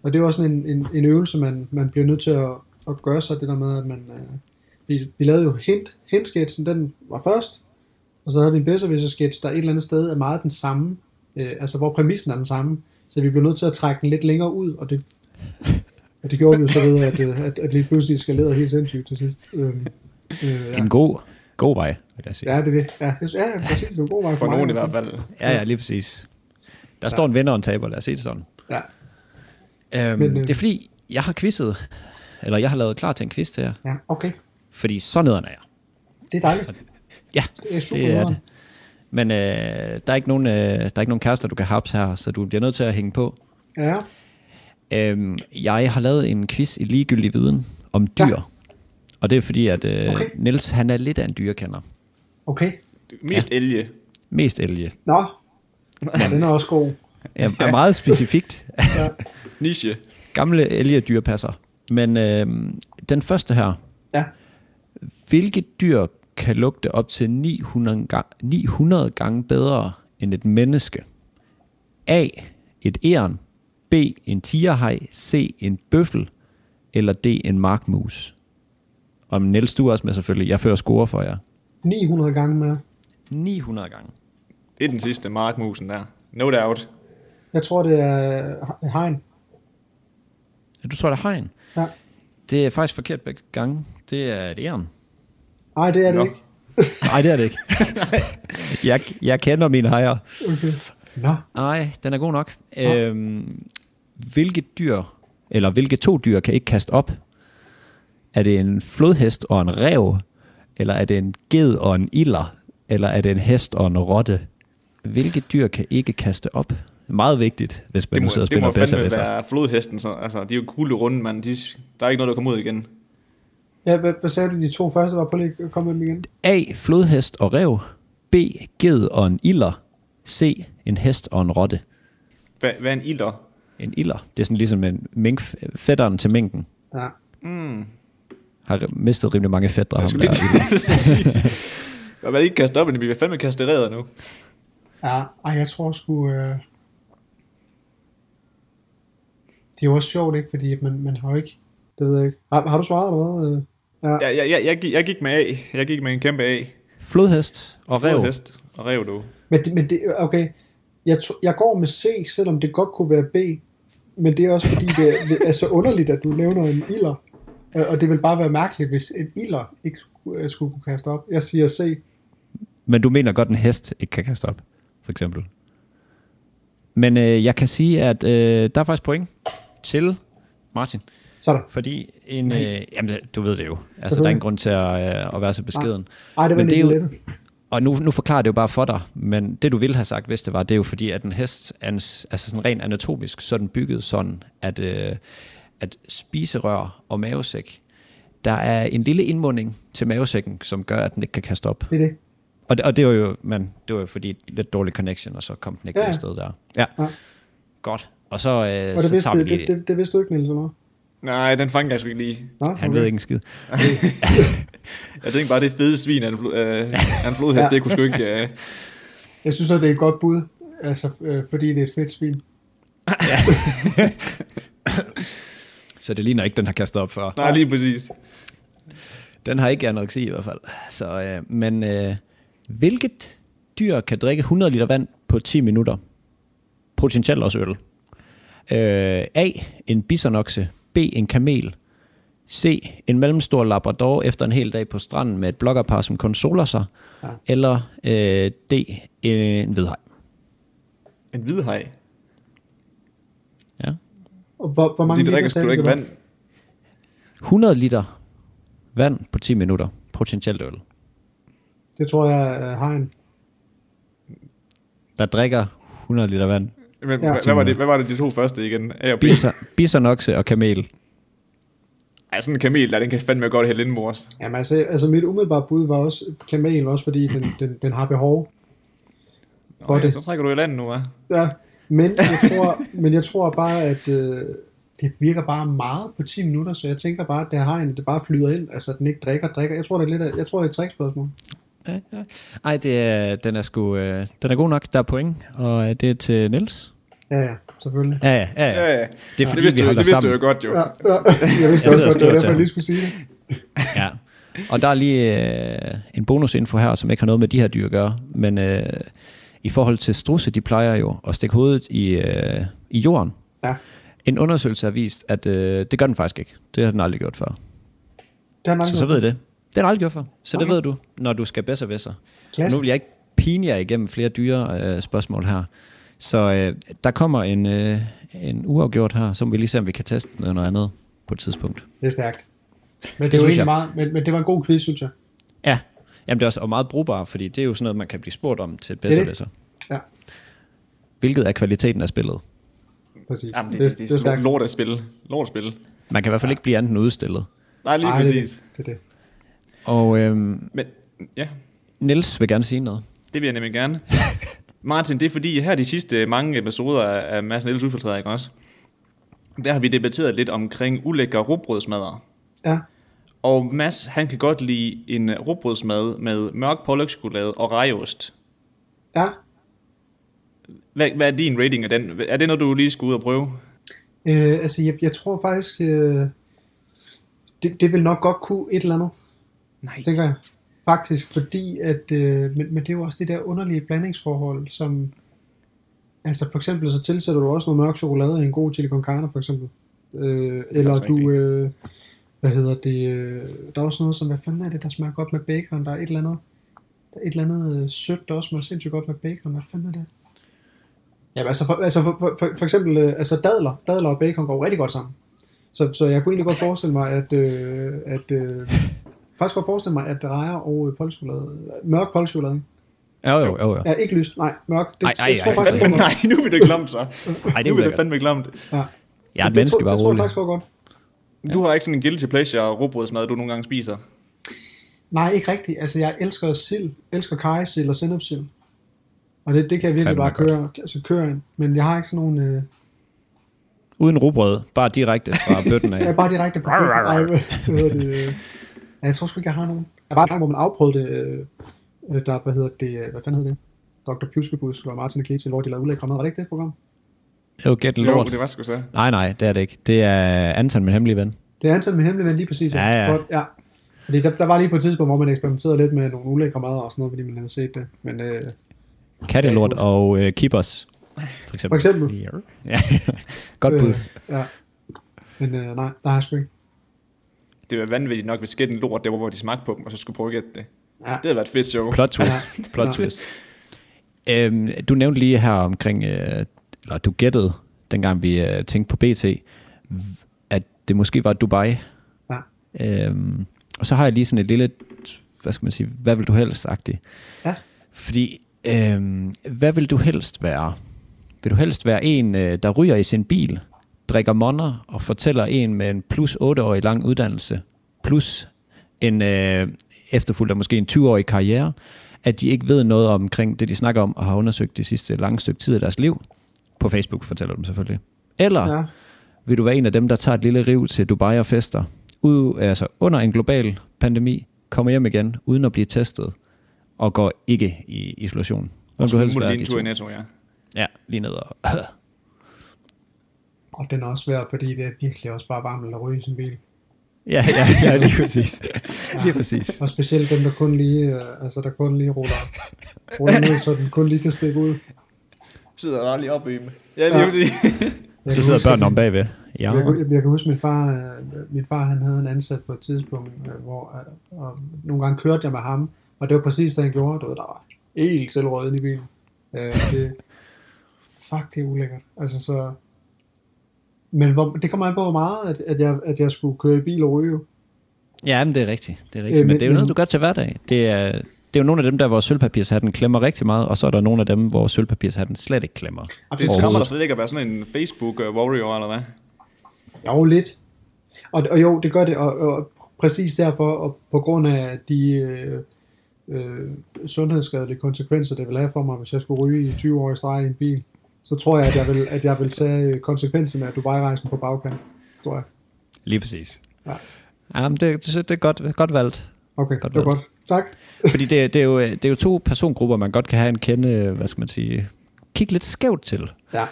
og det er også sådan en, en, en øvelse, man, man bliver nødt til at, at gøre sig, det der med, at man, øh, vi, vi lavede jo hint, hint den var først, og så havde vi en bedre sketch der et eller andet sted er meget den samme, øh, altså hvor præmissen er den samme, så vi blev nødt til at trække den lidt længere ud, og det, og det gjorde vi jo så ved, at, øh, at, at lige pludselig skalerede helt sindssygt til sidst. Øh, øh, ja. En god, god vej, vil jeg sige. ja, det er det. Ja, det- ja, præcis. Det er en god vej for, For mig. nogen i hvert fald. Ja, ja, lige præcis. Der står en vinder og en taber, lad os se det sådan. Ja. Øhm, Men, øh, det er fordi, jeg har quizzet, eller jeg har lavet klar til en quiz til jer, Ja, okay. fordi så nederen er jeg. Det er dejligt. Ja, Det er super det er det. Men øh, der, er ikke nogen, øh, der er ikke nogen kærester, du kan haps her, så du bliver nødt til at hænge på. Ja, Øhm, jeg har lavet en quiz i ligegyldig viden om dyr. Ja. Og det er fordi, at øh, Okay. Niels han er lidt af en dyrkender. okay. Mest elge. Mest elge. Nå, ja, den er også god. Er, er meget specifikt. Ja. Niche. Gamle elgedyrpasser. Men øh, den første her. Ja. Hvilket dyr kan lugte op til 900 gange, 900 gange bedre end et menneske? A. Et æren. B. En tigerhaj. C. En bøffel. Eller D. En markmus. Og Niels, du er også med selvfølgelig. Jeg fører score for jer. 900 gange mere. 900 gange. Det er den sidste markmusen der. No doubt. Jeg tror, det er hegn. Ja, Du tror, det er hegn? Ja. Det er faktisk forkert begge gange. Det er et æren. Nej, det er det Nå. ikke. Nej, det er det ikke. jeg, jeg kender mine hajer. Okay. Nå, Nej, den er god nok. Øhm, hvilket dyr, eller hvilke to dyr kan ikke kaste op? Er det en flodhest og en rev? Eller er det en ged og en iller? Eller er det en hest og en rotte? Hvilke dyr kan ikke kaste op? Meget vigtigt, hvis man Det nu må, sidder og det må spiller fandme bedre være flodhesten. Så, altså, de er jo guld runde, mand. De, der er ikke noget, der kommer ud igen. ja, hvad, hvad sagde du, de to første var? på lige at komme med igen. A. Flodhest og rev. B. Ged og en iller. C. En hest og en rotte. Hvad, hvad er en ilder? En iller, det er sådan ligesom en mink, fætteren til minken. Ja. Mm. Har mistet rimelig mange fætter. Jeg skulle lige sige. Hvad er det ikke kastet op, men vi bliver fandme kastereret nu. Ja, ej, jeg tror sgu... Øh... Det er jo også sjovt, ikke? Fordi man, man har jo ikke... Det ved jeg ikke. Har, har du svaret, eller hvad? Øh, Ja. Jeg, jeg, jeg, jeg, gik, jeg gik med A. Jeg gik med en kæmpe A. Flodhest og rev. Flodhest og rev, du. Men, men det, okay, jeg, tr- jeg går med C, selvom det godt kunne være B, men det er også fordi, det er, det er så underligt, at du nævner en ilder. Øh, Og det vil bare være mærkeligt, hvis en ilder ikke skulle, øh, skulle kunne kaste op. Jeg siger C. Men du mener godt, en hest ikke kan kaste op, for eksempel. Men øh, jeg kan sige, at øh, der er faktisk point til Martin. Sådan. Fordi en... Øh, jamen, du ved det jo. Altså, der er ingen grund til at, øh, at være så beskeden. Ej, det var Men det er jo-. Og nu, nu forklarer det jo bare for dig, men det du ville have sagt, hvis det var, det er jo fordi, at en hest, er en, s- altså sådan rent anatomisk, så er den bygget sådan, at, øh, at spiserør og mavesæk, der er en lille indmunding til mavesækken, som gør, at den ikke kan kaste op. Det er det. Og det, og det var jo, men det var jo fordi lidt dårlig connection, og så kom den ikke Ja. ja. sted der. Ja. Ja. Godt. Og så, øh, Og det så vidste, tager vi det, lige... det, det, det vidste du ikke, Niels, eller? Nej, den fangede jeg sgu ikke lige. Nå, Han ved ikke en skid. Jeg tænkte bare, det fede svin flo- øh, en flodhest, Ja. det kunne sgu ikke... Øh, Jeg synes, at det er et godt bud, altså, øh, fordi det er et fedt svin. Så det ligner ikke, den har kastet op før. nej, lige præcis. Den har ikke anoreksi i hvert fald. Så, øh, men øh, hvilket dyr kan drikke 100 liter vand på 10 minutter? Potentielt også øl. Øh, A. En bisonokse. B. En kamel. C. En mellemstor labrador efter en hel dag på stranden med et blokkerpar, som kun soler sig. Ja. Eller øh, D. En hvidhaj. En hvidhaj. Ja. Og hvor, hvor mange De drikker sgu ikke vand. 100 liter vand på 10 minutter. Potentielt øl. Det tror jeg er hegn. Der drikker 100 liter vand. Men Ja. ja. hvad, var det, hvad var det de to første igen? A og B? Bison, bisonokse og kamel. Ej, sådan en kamel der, den kan fandme godt hælde mors. Jamen altså, altså mit umiddelbare bud var også kamel, også fordi den, den, den har behov for ja, det. Så trækker du i land nu, hva'? Ja, men jeg tror, men jeg tror bare, at øh, det virker bare meget på 10 minutter, så jeg tænker bare, at det har en, det bare flyder ind, altså den ikke drikker, drikker. Jeg tror, det er lidt af, jeg tror, det er et trickspørgsmål. Ja, ja. Ej, det er, den, er sgu, øh, den er god nok. Der er point, og øh, det er til Niels. Ja, ja, selvfølgelig. Ja, ja, ja. ja. Ja, ja. Det er fordi, det vidste, vi du, holder det vidste du sammen. jo godt, jo. Ja, ja. Jeg vidste Jeg også godt, det var derfor, jeg lige skulle sige det. ja. Og der er lige øh, en bonusinfo her, som ikke har noget med de her dyr at gøre. Men øh, i forhold til strusse, de plejer jo at stikke hovedet i, øh, i jorden. Ja. En undersøgelse har vist, at øh, det gør den faktisk ikke. Det har den aldrig gjort før. Det har Så så ved jeg det. Det har den aldrig gjort før. Så okay. det ved du, når du skal bedre ved sig. Nu vil jeg ikke pine jer igennem flere dyre øh, spørgsmål her. Så øh, der kommer en, øh, en uafgjort her, så må vi lige se, om vi kan teste noget, noget andet på et tidspunkt. Det er stærkt. Men det, Det var jeg. meget, men, men det var en god quiz, synes jeg. Ja, Jamen, det er også og meget brugbart, fordi det er jo sådan noget, man kan blive spurgt om til bedre Ja, Hvilket er kvaliteten af spillet? præcis. Jamen, det, det, det, det, det er lort at spille. Lort at spille. Man kan i hvert fald ikke blive andet end udstillet. Nej, lige Ej, det, er præcis. det, det er det. Og øhm, Men ja, Niels vil gerne sige noget. det vil jeg nemlig gerne. Martin, det er fordi, her de sidste mange episoder af Mads Niels Udfiltreret, ikke også? Der har vi debatteret lidt omkring ulækker råbrødsmadder. Ja, Og Mads, han kan godt lide en råbrødsmad med mørk pålægtschokolade og rejost. ja. Hvad, hvad er din rating af den? Er det noget, du lige skal ud og prøve? Øh, altså, jeg, jeg tror faktisk, øh, det, det vil nok godt kunne et eller andet, Nej. tænker jeg. Faktisk, fordi at, øh, men, men det er jo også det der underlige blandingsforhold, som, altså for eksempel så tilsætter du også noget mørk chokolade i en god chili con carne, for eksempel. Øh, eller også du, øh, hvad hedder det, øh, der er også noget som, hvad fanden er det, der smager godt med bacon, der er et eller andet, der er et eller andet øh, sødt, der også smager sindssygt godt med bacon, hvad fanden er det? Ja, altså for, altså for, for, for, for eksempel, øh, altså dadler, dadler og bacon går rigtig godt sammen. Så, så jeg kunne egentlig godt forestille mig, at, øh, at øh, faktisk godt forestille mig, at rejer og øh, polchokolade, mørk polchokolade, Jo, jo, jo. jo. ja, ikke lyst, nej, mørk, det, Ej, ej, jeg tror ej, faktisk, går nej, nu bliver det klamt så. Ej, det er det fandme klamt. ja. Jeg er et det, menneske, tror, bare det tror jeg faktisk godt. Du har ikke sådan en guilty pleasure råbrødsmad, du nogle gange spiser. Nej, ikke rigtigt. Altså, jeg elsker sild, elsker kajsild og sennepsild. Og det, det kan jeg virkelig Fandme bare godt. køre, altså køre ind. Men jeg har ikke sådan nogen... Øh, Uden rugbrød, bare direkte fra bøtten er af. bare direkte fra Ej, hvad, hedder ja, jeg tror sgu ikke, jeg har nogen. Jeg var en gang, hvor man afprøvede det, øh, øh, der, hvad hedder det, øh, hvad fanden hed det? Dr. Pjuskebus og Martin og Ketil, hvor de lavede ulækre mad. Var det ikke det program? Jo, get Jo, lort. det var sgu så. Nej, nej, det er det ikke. Det er Anton, min hemmelige ven. Det er Anton min hemmelige ven lige præcis. Ja, ja. Godt, ja. Fordi der, der, var lige på et tidspunkt, hvor man eksperimenterede lidt med nogle ulækre madder og sådan noget, fordi man havde set det. Men øh, Kattelort og øh, keepers. For eksempel. For eksempel. Ja. Godt bud. øh, ja. Men øh, nej, der har jeg sgu ikke. Det var vanvittigt nok, hvis skætte en lort, der var, hvor de smagte på dem, og så skulle prøve at gætte det. Ja. Det havde været et fedt show. Plot twist. Plot Ja. twist. Øhm, du nævnte lige her omkring, øh, eller du gættede, dengang vi øh, tænkte på BT, at det måske var Dubai. Ja. Øhm, og så har jeg lige sådan et lille, hvad skal man sige, hvad vil du helst agtigt? Ja. Fordi, øhm, hvad vil du helst være? Vil du helst være en, øh, der ryger i sin bil, drikker monner og fortæller en med en plus 8-årig lang uddannelse, plus en øh, efterfulgt af måske en 20-årig karriere, at de ikke ved noget omkring det, de snakker om, og har undersøgt det sidste lange stykke tid af deres liv. På Facebook fortæller du dem selvfølgelig. Eller Ja. vil du være en af dem, der tager et lille riv til Dubai og fester, ud, altså under en global pandemi, kommer hjem igen, uden at blive testet, og går ikke i isolation. Hvem Og du helst være en tur i to? Netto, ja. Ja, lige ned og... Og den er også svær, fordi det er virkelig også bare varmt at ryge i sin bil. ja, ja, ja, lige præcis. Lige præcis. Og specielt dem, der kun lige, øh, altså der kun lige ruller, ruller ned, så den kun lige kan stikke ud. Sidder der lige oppe i dem. Ja, lige Ja. ja. fordi. Jeg Så sidder huske, børnene om bagved. Ja. Jeg, jeg, jeg kan huske, min far, øh, min far han havde en ansat på et tidspunkt, øh, hvor øh, og nogle gange kørte jeg med ham, og det var præcis det, han gjorde. Du ved, der var helt selvråden i bilen. Øh, det, fuck, det er ulækkert. Altså så... Men hvor, det kommer an på, hvor meget, at, at, jeg, at jeg skulle køre i bil og ryge. jo. Ja, men det er rigtigt. Det er rigtigt. Øh, Men men- det er jo noget, du gør til hverdag. Det er, det er jo nogle af dem, der hvor sølvpapirshatten klemmer rigtig meget, og så er der nogle af dem, hvor sølvpapirshatten slet ikke klemmer. Det kommer der slet ikke at være sådan en Facebook-warrior, eller hvad? Jo, lidt. Og, og jo, det gør det, og, og præcis derfor, og på grund af de øh, øh, sundhedsskadelige konsekvenser, det vil have for mig, hvis jeg skulle ryge i 20 år i streg i en bil, så tror jeg, at jeg vil, at jeg vil tage konsekvenserne af Dubai-rejsen på bagkant, tror jeg. Lige præcis. Ja. Jamen, det, det, det er godt, godt valgt. Okay, Godt det var godt. Tak. Fordi det, det, er jo, det er jo to persongrupper, man godt kan have en kende, hvad skal man sige, kigge lidt skævt til. Ja,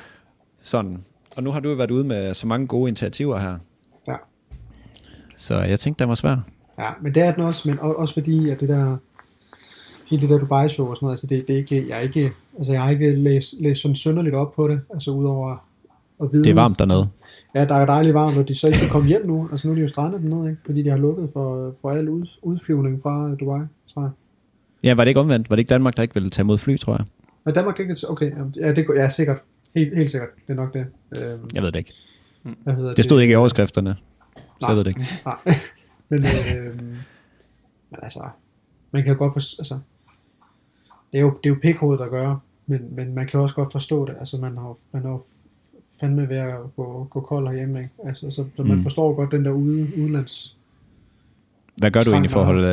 Sådan. Og nu har du jo været ude med så mange gode initiativer her. ja. Så jeg tænkte, den var svær. Ja, men det er den også, men også fordi, at det der, hele det der Dubai-show og sådan noget, altså det, det er ikke, jeg er ikke, altså jeg har ikke læst, læst sådan synderligt op på det, altså udover at vide. Det er varmt dernede. Ja, der er dejligt varmt, og de så ikke kan komme hjem nu. Altså nu er de jo strandet dernede, ikke? Fordi de har lukket for, for al ud, udflyvning fra Dubai, tror jeg. Ja, var det ikke omvendt? Var det ikke Danmark, der ikke ville tage mod fly, tror jeg? Men Danmark ikke... Okay, ja, det går, ja, sikkert. Helt, helt sikkert. Det er nok det. Øhm, Jeg ved det ikke. hvad hedder Det stod ikke i overskrifterne. Så Nej. jeg ved det ikke. Nej. men, øhm, men altså, man kan jo godt forstå, altså, det er jo, det er jo pikhovedet at gøre, men, men man kan også godt forstå det. Altså, man har, man har fandme ved at gå, gå kold herhjemme, ikke? Altså, så, så man Mm. forstår godt den der ude, udenlands Hvad gør du egentlig for at holde,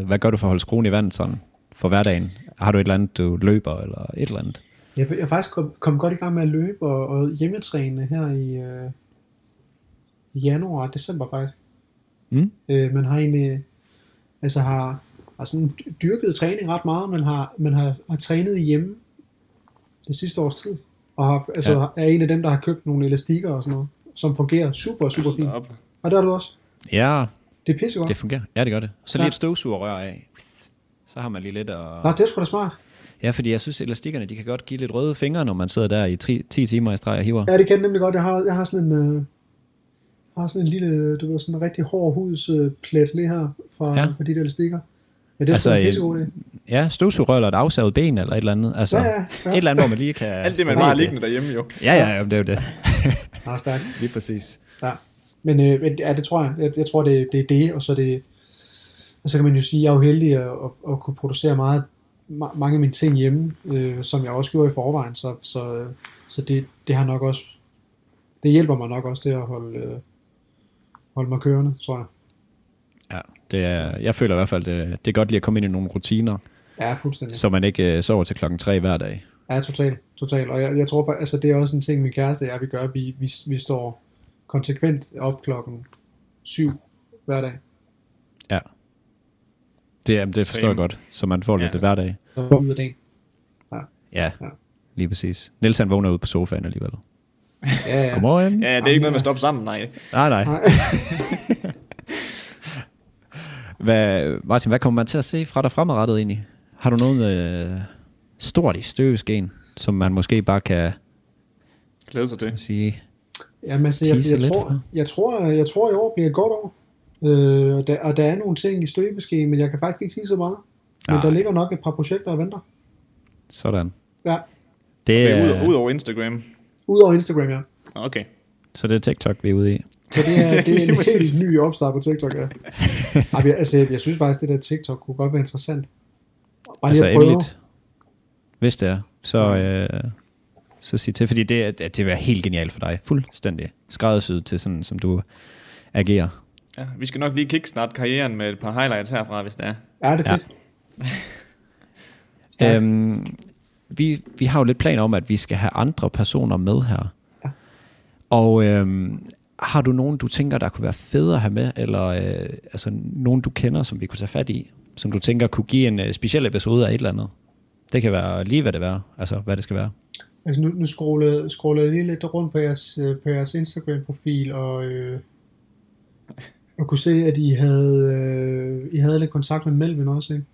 øh, hvad gør du for at holde skruen i vandet sådan for hverdagen? Har du et eller andet, du løber eller et eller andet? Jeg, jeg faktisk kom, kom godt i gang med at løbe og, og hjemmetræne her i, øh, i januar og december faktisk. Mm? Øh, man har egentlig, altså har, har sådan dy- dyrket træning ret meget, men har, man har, har trænet hjemme det sidste års tid. Og har, altså, Ja. er en af dem, der har købt nogle elastikker og sådan noget, som fungerer super, super fint. Op. Og det har du også. Ja, Det er pissegodt. det fungerer. Ja, det gør det. Så lige Ja. et støvsugerrør af. Så har man lige lidt at... Nå, det er sgu da smart. Ja, fordi jeg synes, elastikkerne, de kan godt give lidt røde fingre, når man sidder der i 10 timer i streg og hiver. Ja, det kan nemlig godt. Jeg har, jeg har sådan en, øh, jeg har sådan en lille, du ved, sådan en rigtig hård hudsplet lige her fra, ja. fra de der elastikker. Ja, det er Altså, en øh, idé. Ja, støvsugerrør eller et afsavet ben eller et eller andet. Altså, Ja, ja, ja. et eller andet, hvor man lige kan... Alt det, man bare liggende derhjemme, jo. Ja, ja, ja, det er jo det. Ja, stærkt. Lige præcis. Ja. Men, øh, men ja, det tror jeg. Jeg, jeg tror, det, det er det, og så er det... Og så kan man jo sige, at jeg er jo heldig at, at, at kunne producere meget, ma- mange af mine ting hjemme, øh, som jeg også gjorde i forvejen, så, så, så det, det har nok også... Det hjælper mig nok også til at holde, øh, holde mig kørende, tror jeg. Ja, det er, jeg føler i hvert fald, det, det er godt lige at komme ind i nogle rutiner, Ja, fuldstændig. så man ikke øh, sover til klokken 3 hver dag. Ja, totalt. totalt. Og jeg, jeg tror faktisk, altså det er også en ting, min kæreste og jeg, vi gør. Vi, vi, vi står konsekvent op klokken syv hver dag. Ja. Det, er- det forstår jeg godt, så man får lidt Ja. hver dag. Så ud af dagen. Ja, Ja. lige præcis. Niels han vågner ude på sofaen alligevel. Ja, ja. Godmorgen. Ja, det er ikke noget med at stoppe sammen, nej. Nej, nej. Nej. Hvad, Martin, hvad kommer man til at se fra dig fremadrettet egentlig? Har du noget øh, stort i støveskeen, som man måske bare kan Glæder sig til. sige? Jamen, altså, jeg, jeg, tror, jeg, tror, jeg tror, i år bliver et godt år. Øh, og, der, og der er nogle ting i støbeskeen, men jeg kan faktisk ikke sige så meget. Men Nej. der ligger nok et par projekter og venter. Sådan. Ja. Det er er, ud, ud over Instagram. Udover Instagram, ja. Okay. så det er TikTok, vi er ude i. Så det er, det er en helt ny opstart på TikTok, ja. Ej, jeg, altså, jeg, jeg synes faktisk, det der TikTok kunne godt være interessant. Bare Altså at endeligt. Hvis det er, så, øh, så sig til. Fordi det, er- det vil være helt genialt for dig. Fuldstændig skræddersyet til sådan, som du agerer. Ja, vi skal nok lige kickstart karrieren med et par highlights herfra, hvis det er. Ja, det er Ja. fedt. Stærkt. Øhm, vi, vi har jo lidt planer om, at vi skal have andre personer med her. Ja. Og øhm, har du nogen, du tænker, der kunne være fede at have med, eller øh, altså, nogen, du kender, som vi kunne tage fat i, som du tænker kunne give en øh, speciel episode af et eller andet? Det kan være lige, hvad det er, altså hvad det skal være. Altså nu, nu scrollede, scrollede jeg lige lidt rundt på jeres, øh, på jeres Instagram-profil, og, øh, og kunne se, at I havde, øh, I havde lidt kontakt med Melvin også, ikke?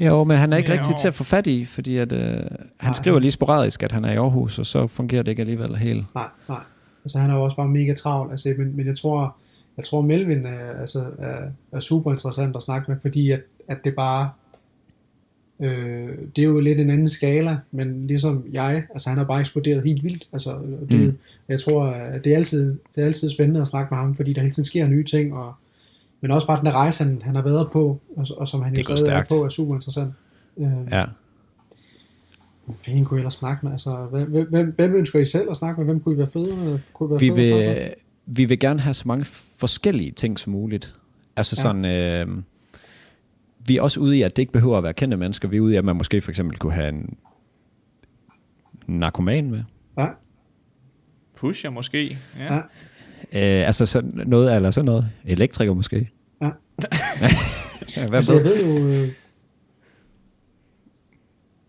Jo, men han er ikke Jo. rigtig til at få fat i, fordi at, øh, han Nej. skriver lige sporadisk, at han er i Aarhus, og så fungerer det ikke alligevel helt. Nej, nej. Altså han er jo også bare mega travl, altså, men, men jeg tror, jeg tror Melvin er, altså, er, er super interessant at snakke med, fordi at, at det bare, øh, det er jo lidt en anden skala, men ligesom jeg, altså han har bare eksploderet helt vildt, altså det, Mm. jeg tror, at det er, altid, det er altid spændende at snakke med ham, fordi der hele tiden sker nye ting, og, men også bare den der rejse, han, han har været på, og, og som han Det stadig er på, er super interessant. Øh, Ja. Hvem fanden kunne I ellers snakke med? Altså, hvem, hvem- hvem, ønsker I selv at snakke med? Hvem kunne I være fede, kunne I være Vi fede at snakke med? vil, vi vil gerne have så mange forskellige ting som muligt. Altså Ja. sådan, øh, vi er også ude i, at det ikke behøver at være kendte mennesker. Vi er ude i, at man måske for eksempel kunne have en narkoman med. Ja, Pusher måske. Ja. ja. Øh, altså sådan noget, eller sådan noget. Elektriker måske. Ja. ja, hvad altså, jeg ved jo...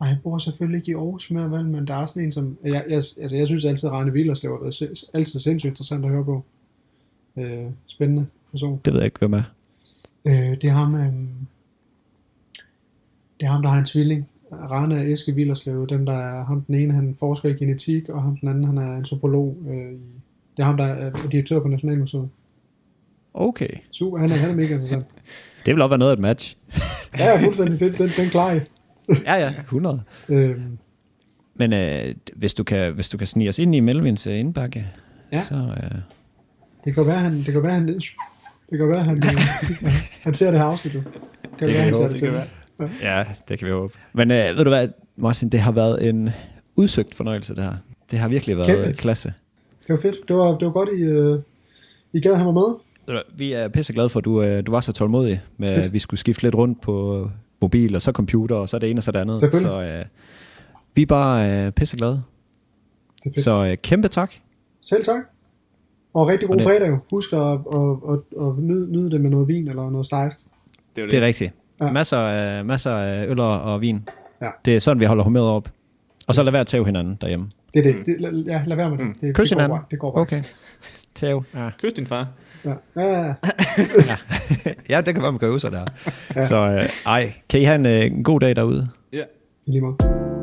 Ej, jeg bor selvfølgelig ikke i Aarhus mere, vel, men der er sådan en, som... Jeg, jeg, altså, jeg synes altid, at Rane Villerslev si- altid sindssygt interessant at høre på. Øh, spændende person. Det ved jeg ikke, hvem er. Øh, det er ham... Øh... Det er ham, der har en tvilling. Rane og Eske Villerslev. Dem, der er ham den ene, han forsker i genetik, og ham den anden, han er antropolog. Øh, i... Det er ham, der er direktør på Nationalmuseet. Okay. Super, han er, han er mega interessant. Det vil også være noget af et match. Ja, ja, fuldstændig. Den, den, den klarer I. ja, ja, 100. Øhm, Men øh, hvis, du kan, hvis du kan snige os ind i Melvins øh, indbakke, Ja. så... Øh, det kan være, han, det kan være, han, det kan være, han, han ser det her afsnit. Det kan være, han ser det til. Ja, det kan vi håbe. Men øh, ved du hvad, Martin, det har været en udsøgt fornøjelse, det her. Det har virkelig været Kæmpe. Klasse. Det var fedt. Det var, det var godt, I, øh, I gad have mig med. Vi er pisse glade for, at du, øh, du var så tålmodig med, Fedt. at vi skulle skifte lidt rundt på mobil, og så computer, og så det ene og så det andet. Så øh, vi er bare øh, pisse glade. Det er fedt. Så øh, kæmpe tak. Selv tak. Og rigtig god Og det- fredag jo. Husk at, at, at, at nyde, nyde det med noget vin eller noget stejft. Det er jo Det er rigtigt. Ja. Masser, af, masser af øl og vin. Ja. Det er sådan, vi holder humøret op. Og så lad være at tæve hinanden derhjemme. Det er det. det la- ja, lad være med det. Mm. det Kys det går hinanden. bare. Det går bare. Okay. Tæv. Ja. Kys din far. Ja. Ja, ja, ja, det kan være, man kan øve sig der. Ja. Så øh, ej, kan I have en, øh, en god dag derude? Ja. lige måde.